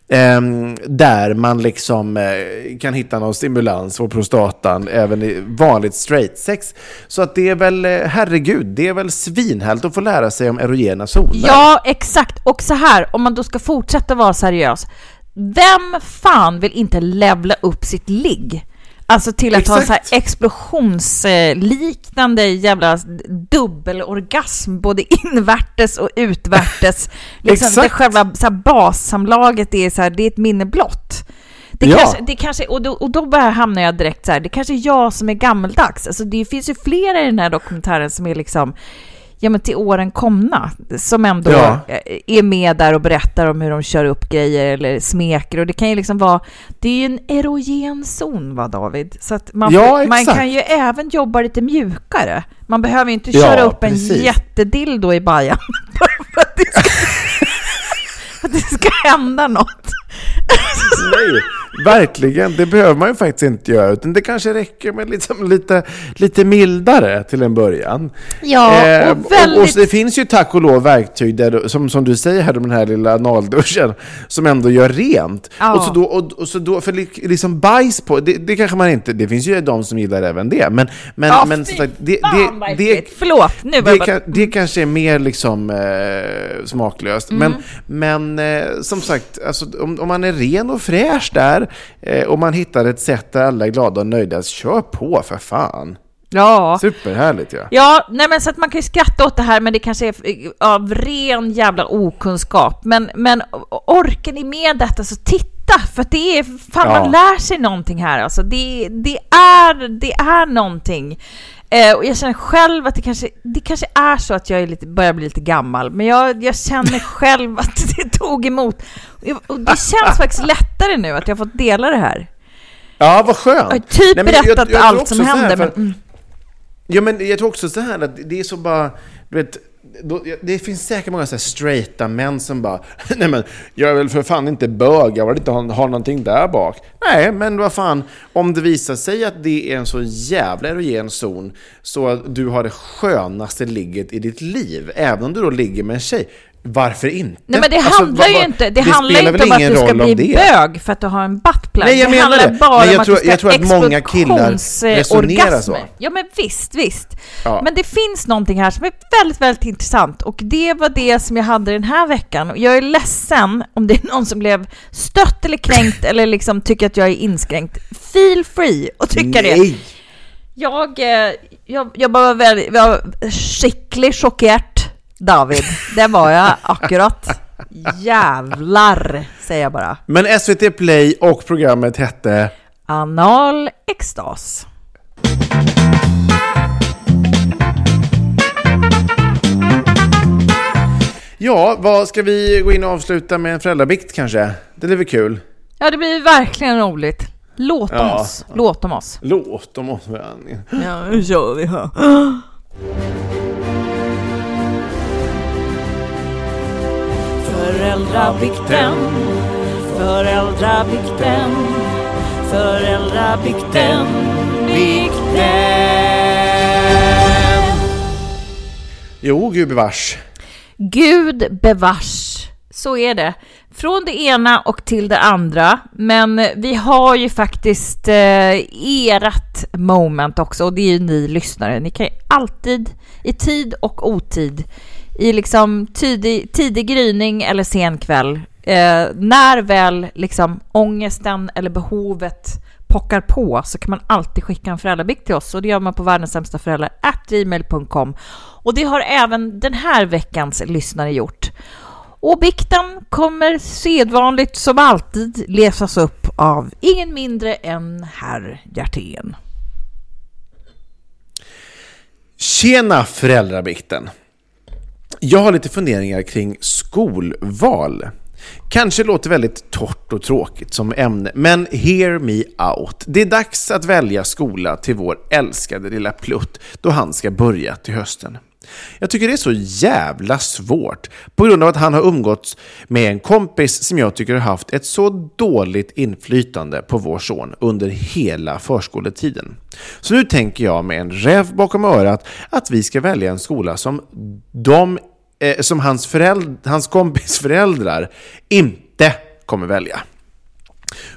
Ehm, där man liksom eh, kan hitta någon stimulans på prostatan även i vanligt straight sex. Så att det är väl, eh, herregud, det är väl svinhärligt att få lära sig om erogena zoner. Ja, exakt. Och så här, om man då ska fortsätta vara seriös. Vem fan vill inte levla upp sitt ligg? Alltså till att ha en så här Exakt. explosionsliknande jävla dubbelorgasm, både invärtes och utvärtes. liksom Exakt. det själva så här bassamlaget är så här, det är ett minne blott. Det Ja. kanske, det kanske, och, då, och då bara hamnar jag direkt så här, det kanske är jag som är gammeldags. Alltså det finns ju flera i den här dokumentären som är liksom, ja men till åren komna, som ändå Ja. eh, är med där och berättar om hur de kör upp grejer eller smeker och det kan ju liksom vara, det är ju en erogen zon va David? Så att man, Ja, man kan ju även jobba lite mjukare. Man behöver ju inte köra upp precis. en jättedildo i bajan bara för att det ska, att det ska hända något. Nej, verkligen. Det behöver man ju faktiskt inte göra. Utan det kanske räcker med liksom lite, lite mildare till en början. Ja, Eh, och väldigt... och, det finns ju tack och lov verktyg, där, som, som du säger här, den här lilla analduschen, som ändå gör rent. Ja. Och så då, och, och så då för li- liksom bajs på, det, det kanske man inte, det finns ju de som gillar även det. Men, men, Ja, men fy sagt, det, fan det, det. Förlåt, nu det, kan, det kanske är mer liksom eh, smaklöst. Mm. Men, men eh, som sagt, alltså, om, om man är ren och fräsch där eh, och man hittar ett sätt där alla är glada och nöjda, kör på för fan. Ja. Superhärligt ja. Ja, nej men så att man kan ju skratta åt det här, men det kanske är f- av ren jävla okunskap. Men, men orkar ni med detta så titta, för det är, fan Ja. man lär sig någonting här alltså. Det, det, är, det är någonting. Eh, och jag känner själv att det kanske, det kanske är så att jag är lite, börjar bli lite gammal, men jag, jag känner själv att det tog emot. Och jag- Och det känns faktiskt lättare nu att jag har fått dela det här. Ja, vad skönt. Jag har typ Nej, jag- berättat jag tror allt som så här, händer, för- men... Mm. Ja, men jag tror också så här att det är så bara, du vet, då, det finns säkert många så här straighta män som bara, nej men jag är väl för fan inte bög, jag vill inte ha, ha någonting där bak. Nej, men vad fan, om det visar sig att det är en så jävla erogen zon så att du har det skönaste ligget i ditt liv, även om du då ligger med en tjej, varför inte? Nej men det Alltså, handlar vad- ju inte, det, handlar spelar inte om att du ska bli det? bög för att du har en buttplug. Nej, jag det menar handlar det. bara Men jag tror- att jag tror att många killar resonerar så. Ja men visst, visst. Ja. Men det finns någonting här som är väldigt, väldigt intressant och det var det som jag hade den här veckan. Och Jag är ledsen om det är någon som blev stött eller kränkt eller liksom tycker att jag är inskränkt. Feel free att tycka det. Nej! Jag, eh, jag, jag var väldigt, jag var skicklig chockerad, David. Det var jag akkurat. Jävlar, säger jag bara. Men SVT Play och programmet hette Anal extas. Ja, vad ska vi gå in och avsluta med en föräldrabikt kanske? Det blir väl kul? Ja, det blir verkligen roligt. Låt om Ja. oss. Låt om oss. Låt om oss. Ja, nu kör vi här. Föräldrabikten, föräldrabikten, föräldrabikten, bikten. Jo, gubevars. Gud bevars, så är det. Från det ena och till det andra. Men vi har ju faktiskt eh, erat moment också och det är ju ni lyssnare. Ni kan ju alltid i tid och otid, i liksom tidig, tidig gryning eller sen kväll, eh, när väl liksom ångesten eller behovet pockar på så kan man alltid skicka en föräldrabikt till oss och det gör man på världens och det har även den här veckans lyssnare gjort. Och bikten kommer sedvanligt som alltid läsas upp av ingen mindre än herr Hjertén. Tjena föräldrabikten! Jag har lite funderingar kring skolval. Kanske låter väldigt torrt och tråkigt som ämne, men hear me out. Det är dags att välja skola till vår älskade lilla Plutt då han ska börja till hösten. Jag tycker det är så jävla svårt på grund av att han har umgåtts med en kompis som jag tycker har haft ett så dåligt inflytande på vår son under hela förskoletiden. Så nu tänker jag med en räv bakom örat att vi ska välja en skola som de eh, som hans, föräld- hans kompis föräldrar inte kommer välja.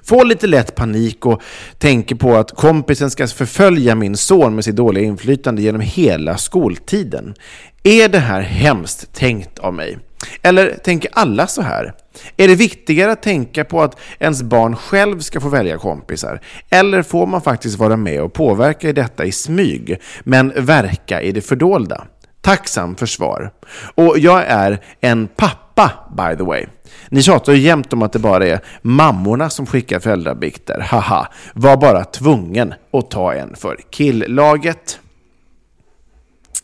Får lite lätt panik och tänker på att kompisen ska förfölja min son med sitt dåliga inflytande genom hela skoltiden. Är det här hemskt tänkt av mig? Eller tänker alla så här? Är det viktigare att tänka på att ens barn själv ska få välja kompisar? Eller får man faktiskt vara med och påverka i detta i smyg, men verka i det fördolda? Tacksam för svar. Och jag är en pappa, by the way. Ni tjatar ju jämt om att det bara är mammorna som skickar föräldrabikter. Haha, var bara tvungen att ta en för killlaget.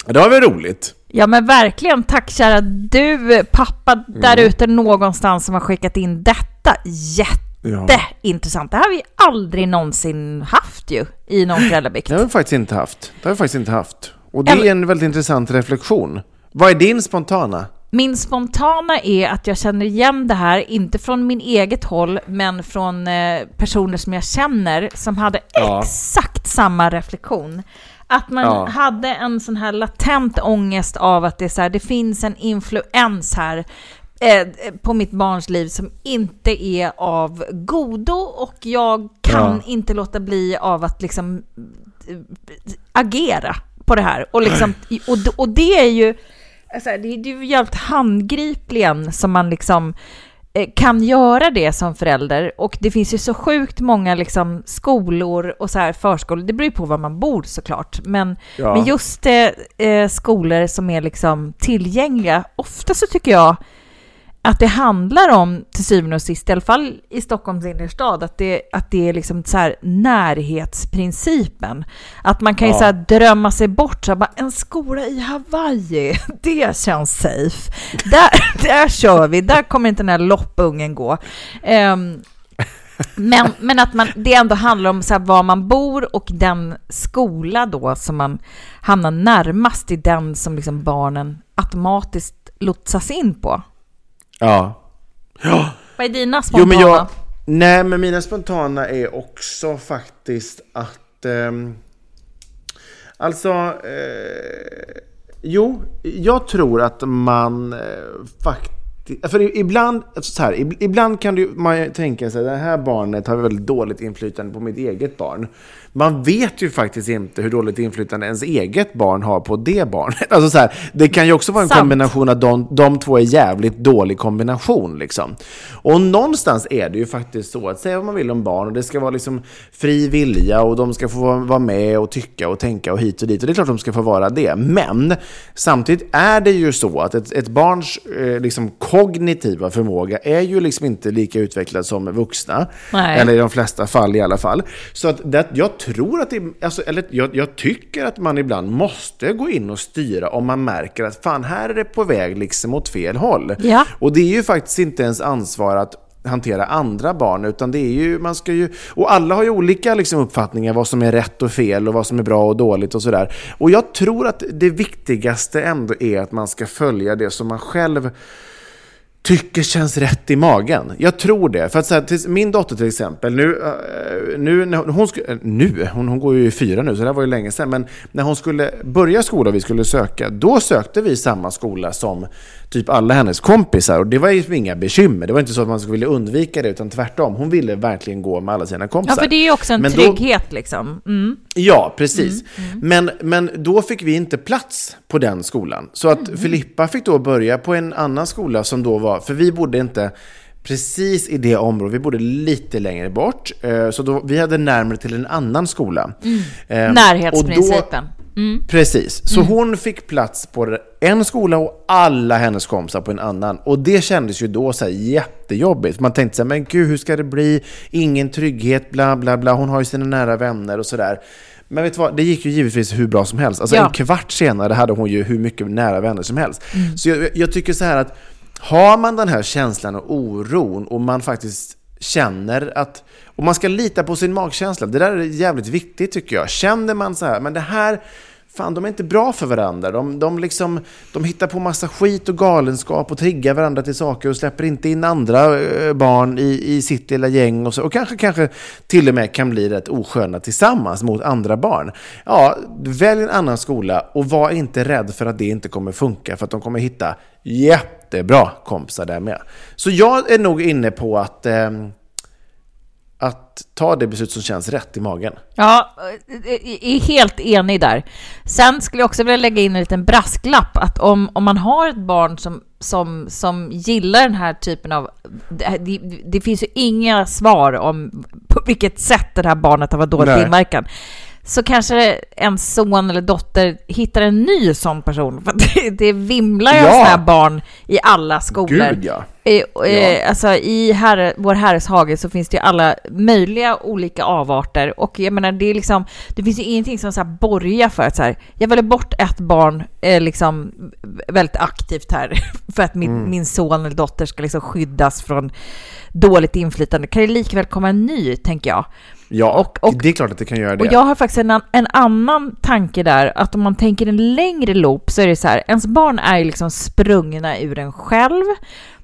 Det var väl roligt? Ja men verkligen, tack kära du pappa där ute någonstans som har skickat in detta. Jätteintressant. Det här har vi aldrig någonsin haft ju i någon föräldrabikt. Det har vi faktiskt inte haft. Det har vi faktiskt inte haft. Och det är en väldigt intressant reflektion. Vad är din spontana? Min spontana är att jag känner igen det här, inte från min eget håll, men från eh, personer som jag känner som hade Ja. exakt samma reflektion. Att man Ja. hade en sån här latent ångest av att det, är så här, det finns en influens här eh, på mitt barns liv som inte är av godo och jag kan Ja. inte låta bli av att liksom eh, agera på det här. Och, liksom, och, och det är ju alltså, det, är ju jävligt handgripligen som man liksom eh, kan göra det som förälder. Och det finns ju så sjukt många liksom skolor och så här förskolor, det beror ju på var man bor såklart, men, Ja. men just eh, eh, skolor som är liksom tillgängliga, ofta så tycker jag att det handlar om, till syvende och sist, i alla fall i Stockholms innerstad, att det, att det är liksom så här närhetsprincipen. Att man kan ju Ja. så drömma sig bort, så här, bara, en skola i Hawaii, det känns safe. Där, där kör vi, där kommer inte den här loppungen gå. Ehm, men, men att man, det ändå handlar om så var man bor och den skola då som man hamnar närmast i den som liksom barnen automatiskt lotsas in på. Ja. Ja. Vad är dina Jo, spontana? men jag... Nej, men mina spontana är också faktiskt att... ehm, alltså... Eh, jo, jag tror att man eh, faktiskt... För ibland, alltså så här, ib- ibland kan du, man tänka sig att det här barnet har väldigt dåligt inflytande på mitt eget barn. Man vet ju faktiskt inte hur dåligt inflytande ens eget barn har på det barnet. Alltså så här, det kan ju också vara en Sant. kombination att de, de två är jävligt dålig kombination. Liksom. Och någonstans är det ju faktiskt så att säga vad man vill om barn och det ska vara liksom fri vilja och de ska få vara- vara med och tycka och tänka och hit och dit. Och det är klart de ska få vara det. Men samtidigt är det ju så att ett, ett barns eh, liksom kognitiva förmåga är ju liksom inte lika utvecklad som vuxna. Nej. Eller i de flesta fall i alla fall. Så att det, jag tror att det, alltså, eller jag, jag tycker att man ibland måste gå in och styra om man märker att fan, här är det på väg liksom åt fel håll. Ja. Och det är ju faktiskt inte ens ansvar att hantera andra barn, utan det är ju, man ska ju, och alla har ju olika liksom, uppfattningar vad som är rätt och fel och vad som är bra och dåligt och sådär. Och jag tror att det viktigaste ändå är att man ska följa det som man själv tycker känns rätt i magen. Jag tror det. För att så här, min dotter till exempel, nu, uh, nu, när hon, uh, nu hon, hon går ju i fyra nu, så det här var ju länge sedan, men när hon skulle börja skola och vi skulle söka, då sökte vi samma skola som typ alla hennes kompisar. Och det var ju inga bekymmer. Det var inte så att man skulle vilja undvika det, utan tvärtom. Hon ville verkligen gå med alla sina kompisar. Ja, för det är ju också en men trygghet då, liksom. Mm. Ja, precis. Mm, mm. Men, men då fick vi inte plats på den skolan. Så att mm. Filippa fick då börja på en annan skola som då var, för vi bodde inte precis i det området. Vi bodde lite längre bort. Eh, så då, vi hade närmare till en annan skola. Mm. Eh, Närhetsprincipen. Mm. Precis. Så mm. hon fick plats på en skola och alla hennes kompisar på en annan. Och det kändes ju då så jättejobbigt. Man tänkte så här, men gud, hur ska det bli? Ingen trygghet, bla bla bla. Hon har ju sina nära vänner och sådär. Men vet du vad, det gick ju givetvis hur bra som helst. Alltså ja. en kvart senare hade hon ju hur mycket nära vänner som helst. Mm. Så jag, jag tycker så här att har man den här känslan och oron och man faktiskt känner att... Och man ska lita på sin magkänsla. Det där är jävligt viktigt tycker jag. Känner man så här, men det här... Fan, de är inte bra för varandra. De, de, liksom, de hittar på massa skit och galenskap och triggar varandra till saker och släpper inte in andra eh, barn i, i sitt lilla gäng. Och, så, och kanske, kanske till och med kan bli rätt osköna tillsammans mot andra barn. Ja, välj en annan skola och var inte rädd för att det inte kommer funka. För att de kommer hitta jättebra kompisar där med. Så jag är nog inne på att eh, att ta det beslut som känns rätt i magen. Ja, är helt enig där. Sen skulle jag också vilja lägga in en liten brasklapp att om, om man har ett barn som, som, som gillar den här typen av... Det, det finns ju inga svar om på vilket sätt det här barnet har varit dåligt inverkan så kanske en son eller dotter hittar en ny sån person. För det, det vimlar ju ja. av sådana här barn i alla skolor. Gud, ja. Eh, eh, alltså i herre, vår herres hage så finns det ju alla möjliga olika avarter och jag menar det är liksom, det finns ju ingenting som så här borgar för att så här, jag väljer bort ett barn eh, liksom väldigt aktivt här för att min, mm. min son eller dotter ska liksom skyddas från dåligt inflytande. Kan det likväl komma en ny, tänker jag. Ja, och, och, det är klart att det kan göra det. Och jag har faktiskt en, en annan tanke där, att om man tänker en längre loop så är det så här, ens barn är liksom sprungna ur en själv.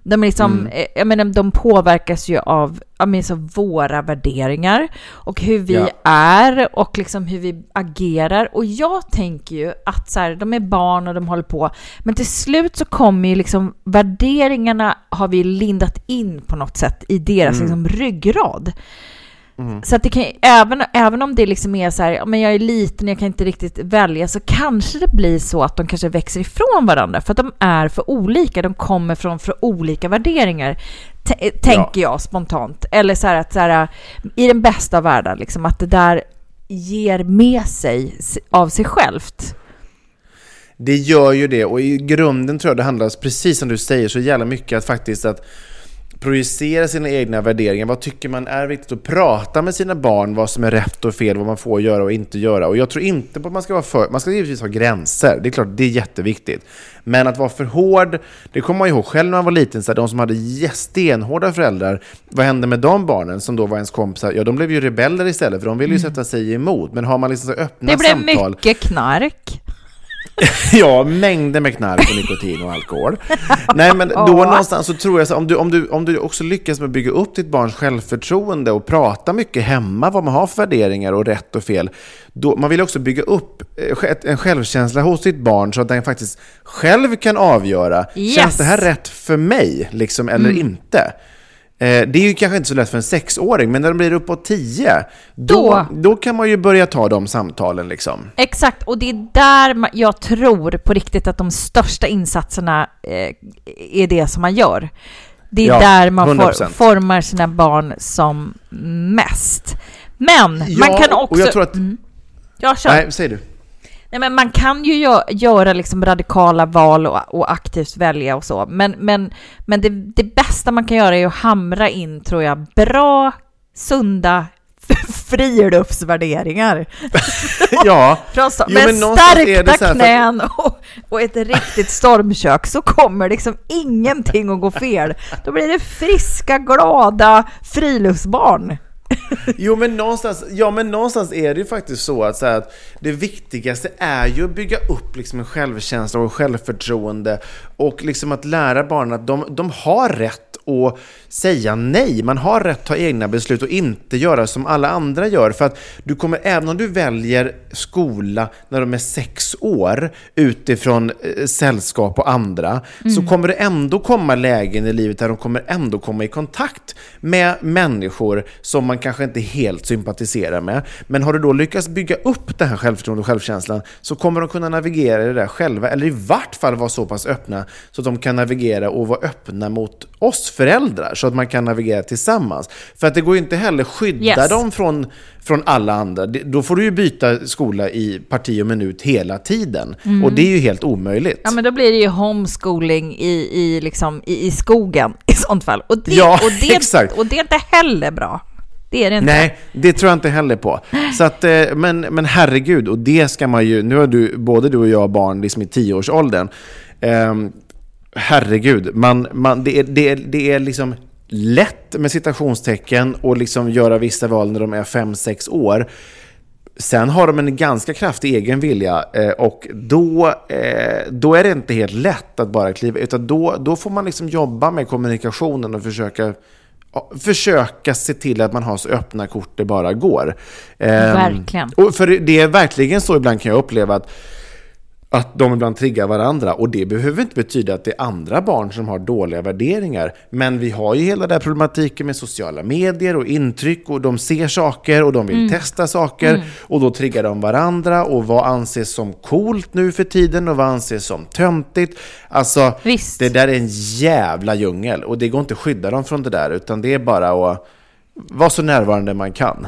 De, är liksom, mm. Eh, jag menar, de påverkas ju av alltså, våra värderingar och hur vi ja. är och liksom hur vi agerar. Och jag tänker ju att så här, de är barn och de håller på, men till slut så kommer ju liksom värderingarna har vi lindat in på något sätt i deras mm. liksom, ryggrad. Mm. Så att det kan, även, även om det liksom är så här, men jag är liten, jag kan inte riktigt välja, så kanske det blir så att de kanske växer ifrån varandra, för att de är för olika, de kommer från för olika värderingar, tänker ja. jag spontant. Eller så här att så här, i den bästa av världar, liksom, att det där ger med sig av sig självt. Det gör ju det, och i grunden tror jag det handlar, precis som du säger, så jävla mycket att faktiskt att projicera sina egna värderingar. Vad tycker man är viktigt att prata med sina barn? Vad som är rätt och fel, vad man får göra och inte göra. Och jag tror inte på att man ska vara för... Man ska givetvis ha gränser. Det är klart, det är jätteviktigt. Men att vara för hård, det kommer man ihåg själv när man var liten, så här, de som hade stenhårda föräldrar, vad hände med de barnen som då var ens kompisar? Ja, de blev ju rebeller istället, för de ville ju mm. sätta sig emot. Men har man liksom så öppna samtal... Det blev samtal, mycket knark. ja, mängder med knark och nikotin och alkohol. Nej, men då någonstans så tror jag så om du, om, du, om du också lyckas med att bygga upp ditt barns självförtroende och prata mycket hemma vad man har för värderingar och rätt och fel. Då, man vill också bygga upp eh, en självkänsla hos ditt barn så att den faktiskt själv kan avgöra, yes. känns det här rätt för mig liksom, eller mm. inte? Eh, det är ju kanske inte så lätt för en sexåring, men när de blir uppåt tio, då, då, då kan man ju börja ta de samtalen. Liksom. Exakt, och det är där jag tror på riktigt att de största insatserna eh, är det som man gör. Det är ja, där man for, formar sina barn som mest. Men ja, man kan också... Och jag tror att... Mm. Ja, kör. Nej, säg du. Nej, men man kan ju gö göra liksom radikala val och, och, aktivt välja och så, men, men, men det, det bästa man kan göra är att hamra in, tror jag, bra, sunda friluftsvärderingar. ja, Från Jo, med stärkta för- knän och, och ett riktigt stormkök så kommer liksom ingenting att gå fel. Då blir det friska, glada friluftsbarn. Jo men, någonstans, ja, men någonstans är det ju faktiskt så att, så här, att det viktigaste är ju att bygga upp liksom en självkänsla och självförtroende och liksom att lära barnen att de, de har rätt att säga nej. Man har rätt att ta egna beslut och inte göra som alla andra gör. För att du kommer, även om du väljer skola när de är sex år utifrån eh, sällskap och andra, så kommer det ändå komma lägen i livet där de kommer ändå komma i kontakt med människor som man kanske inte helt sympatiserar med. Men har du då lyckats bygga upp det här självförtroendet och självkänslan så kommer de kunna navigera i det där själva, eller i vart fall vara så pass öppna så att de kan navigera och vara öppna mot oss föräldrar, så att man kan navigera tillsammans. För att det går ju inte heller skydda Yes. dem från, från alla andra. Då får du ju byta skola i parti och minut hela tiden. Och det är ju helt omöjligt. Mm. Ja, men då blir det ju homeschooling i, i, liksom, i, i skogen i sånt fall. Och det, Ja, och, det, exakt. och det är inte heller bra. Det är det inte. Nej, det tror jag inte heller på. Så att, eh, men, men herregud, och det ska man ju... Nu har du, både du och jag barn liksom i tioårsåldern. Ehm, herregud, man, man, det, är, det, är, det är liksom lätt med citationstecken och liksom göra vissa val när de är fem sex år. Sen har de en ganska kraftig egen vilja eh, och då, eh, då är det inte helt lätt att bara kliva utan då, då får man liksom jobba med kommunikationen och försöka, försöka se till att man har så öppna kort det bara går. Ehm, Verkligen. Och för det är verkligen så ibland kan jag uppleva att att de ibland triggar varandra. Och det behöver inte betyda att det är andra barn som har dåliga värderingar. Men vi har ju hela den här problematiken med sociala medier och intryck och de ser saker och de vill testa saker. Och då triggar de varandra och vad anses som coolt nu för tiden och vad anses som töntigt. Alltså, Visst. det där är en jävla djungel och det går inte att skydda dem från det där utan det är bara att vara så närvarande man kan.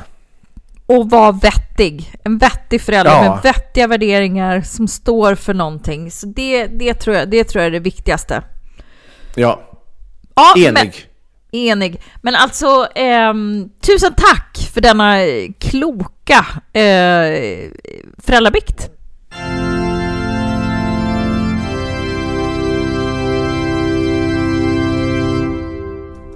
Och vara vettig. En vettig förälder Ja. med vettiga värderingar som står för någonting. Så det, det, tror, jag, det tror jag är det viktigaste. Ja, Ja, enig. Men, enig. Men alltså, ehm, tusen tack för denna eh, kloka eh, föräldrabikt.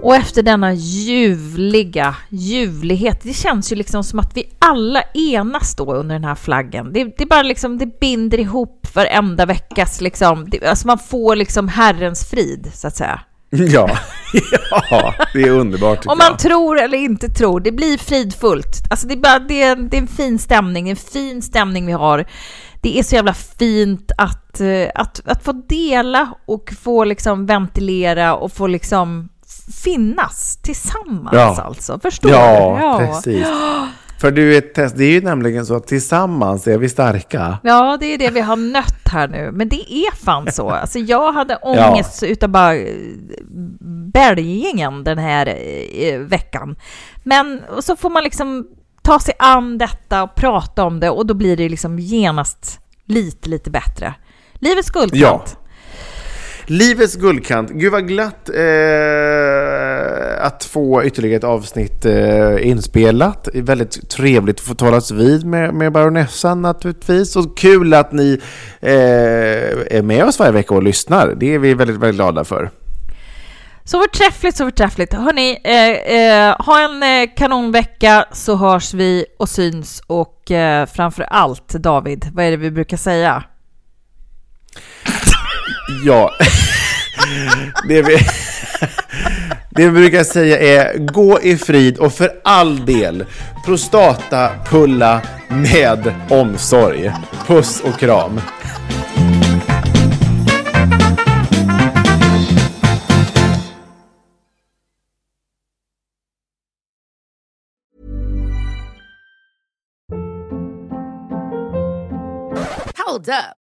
Och efter denna ljuvliga ljuvlighet, det känns ju liksom som att vi alla enas då under den här flaggen. Det, det är bara liksom, det binder ihop varenda veckas liksom, det, alltså man får liksom Herrens frid, så att säga. Ja, ja det är underbart Om man jag. tror eller inte tror, det blir fridfullt. Alltså det är, bara, det, är, det är en fin stämning, en fin stämning vi har. Det är så jävla fint att, eh, att, att få dela och få liksom ventilera och få liksom finnas tillsammans Ja. alltså. Förstår Ja, du? precis. För du är test, det är ju nämligen så att tillsammans är vi starka. Ja, det är det vi har nött här nu. Men det är fan så. Alltså jag hade ångest utav bara eh, bälgingen den här eh, veckan. Men så får man liksom ta sig an detta och prata om det och då blir det liksom genast lite, lite bättre. Livets guldkant. Ja. Livets guldkant. Gud vad glatt eh, att få ytterligare ett avsnitt eh, inspelat. Väldigt trevligt att få talas vid med, med baronessan naturligtvis. Och kul att ni eh, är med oss varje vecka och lyssnar. Det är vi väldigt, väldigt glada för. Så förträffligt, så förträffligt. Hörni, eh, eh, ha en eh, kanonvecka så hörs vi och syns och eh, framför allt David, vad är det vi brukar säga? Ja. det, vi, det vi brukar säga är gå i frid och för all del prostata pulla med omsorg. Puss och kram. Hold up.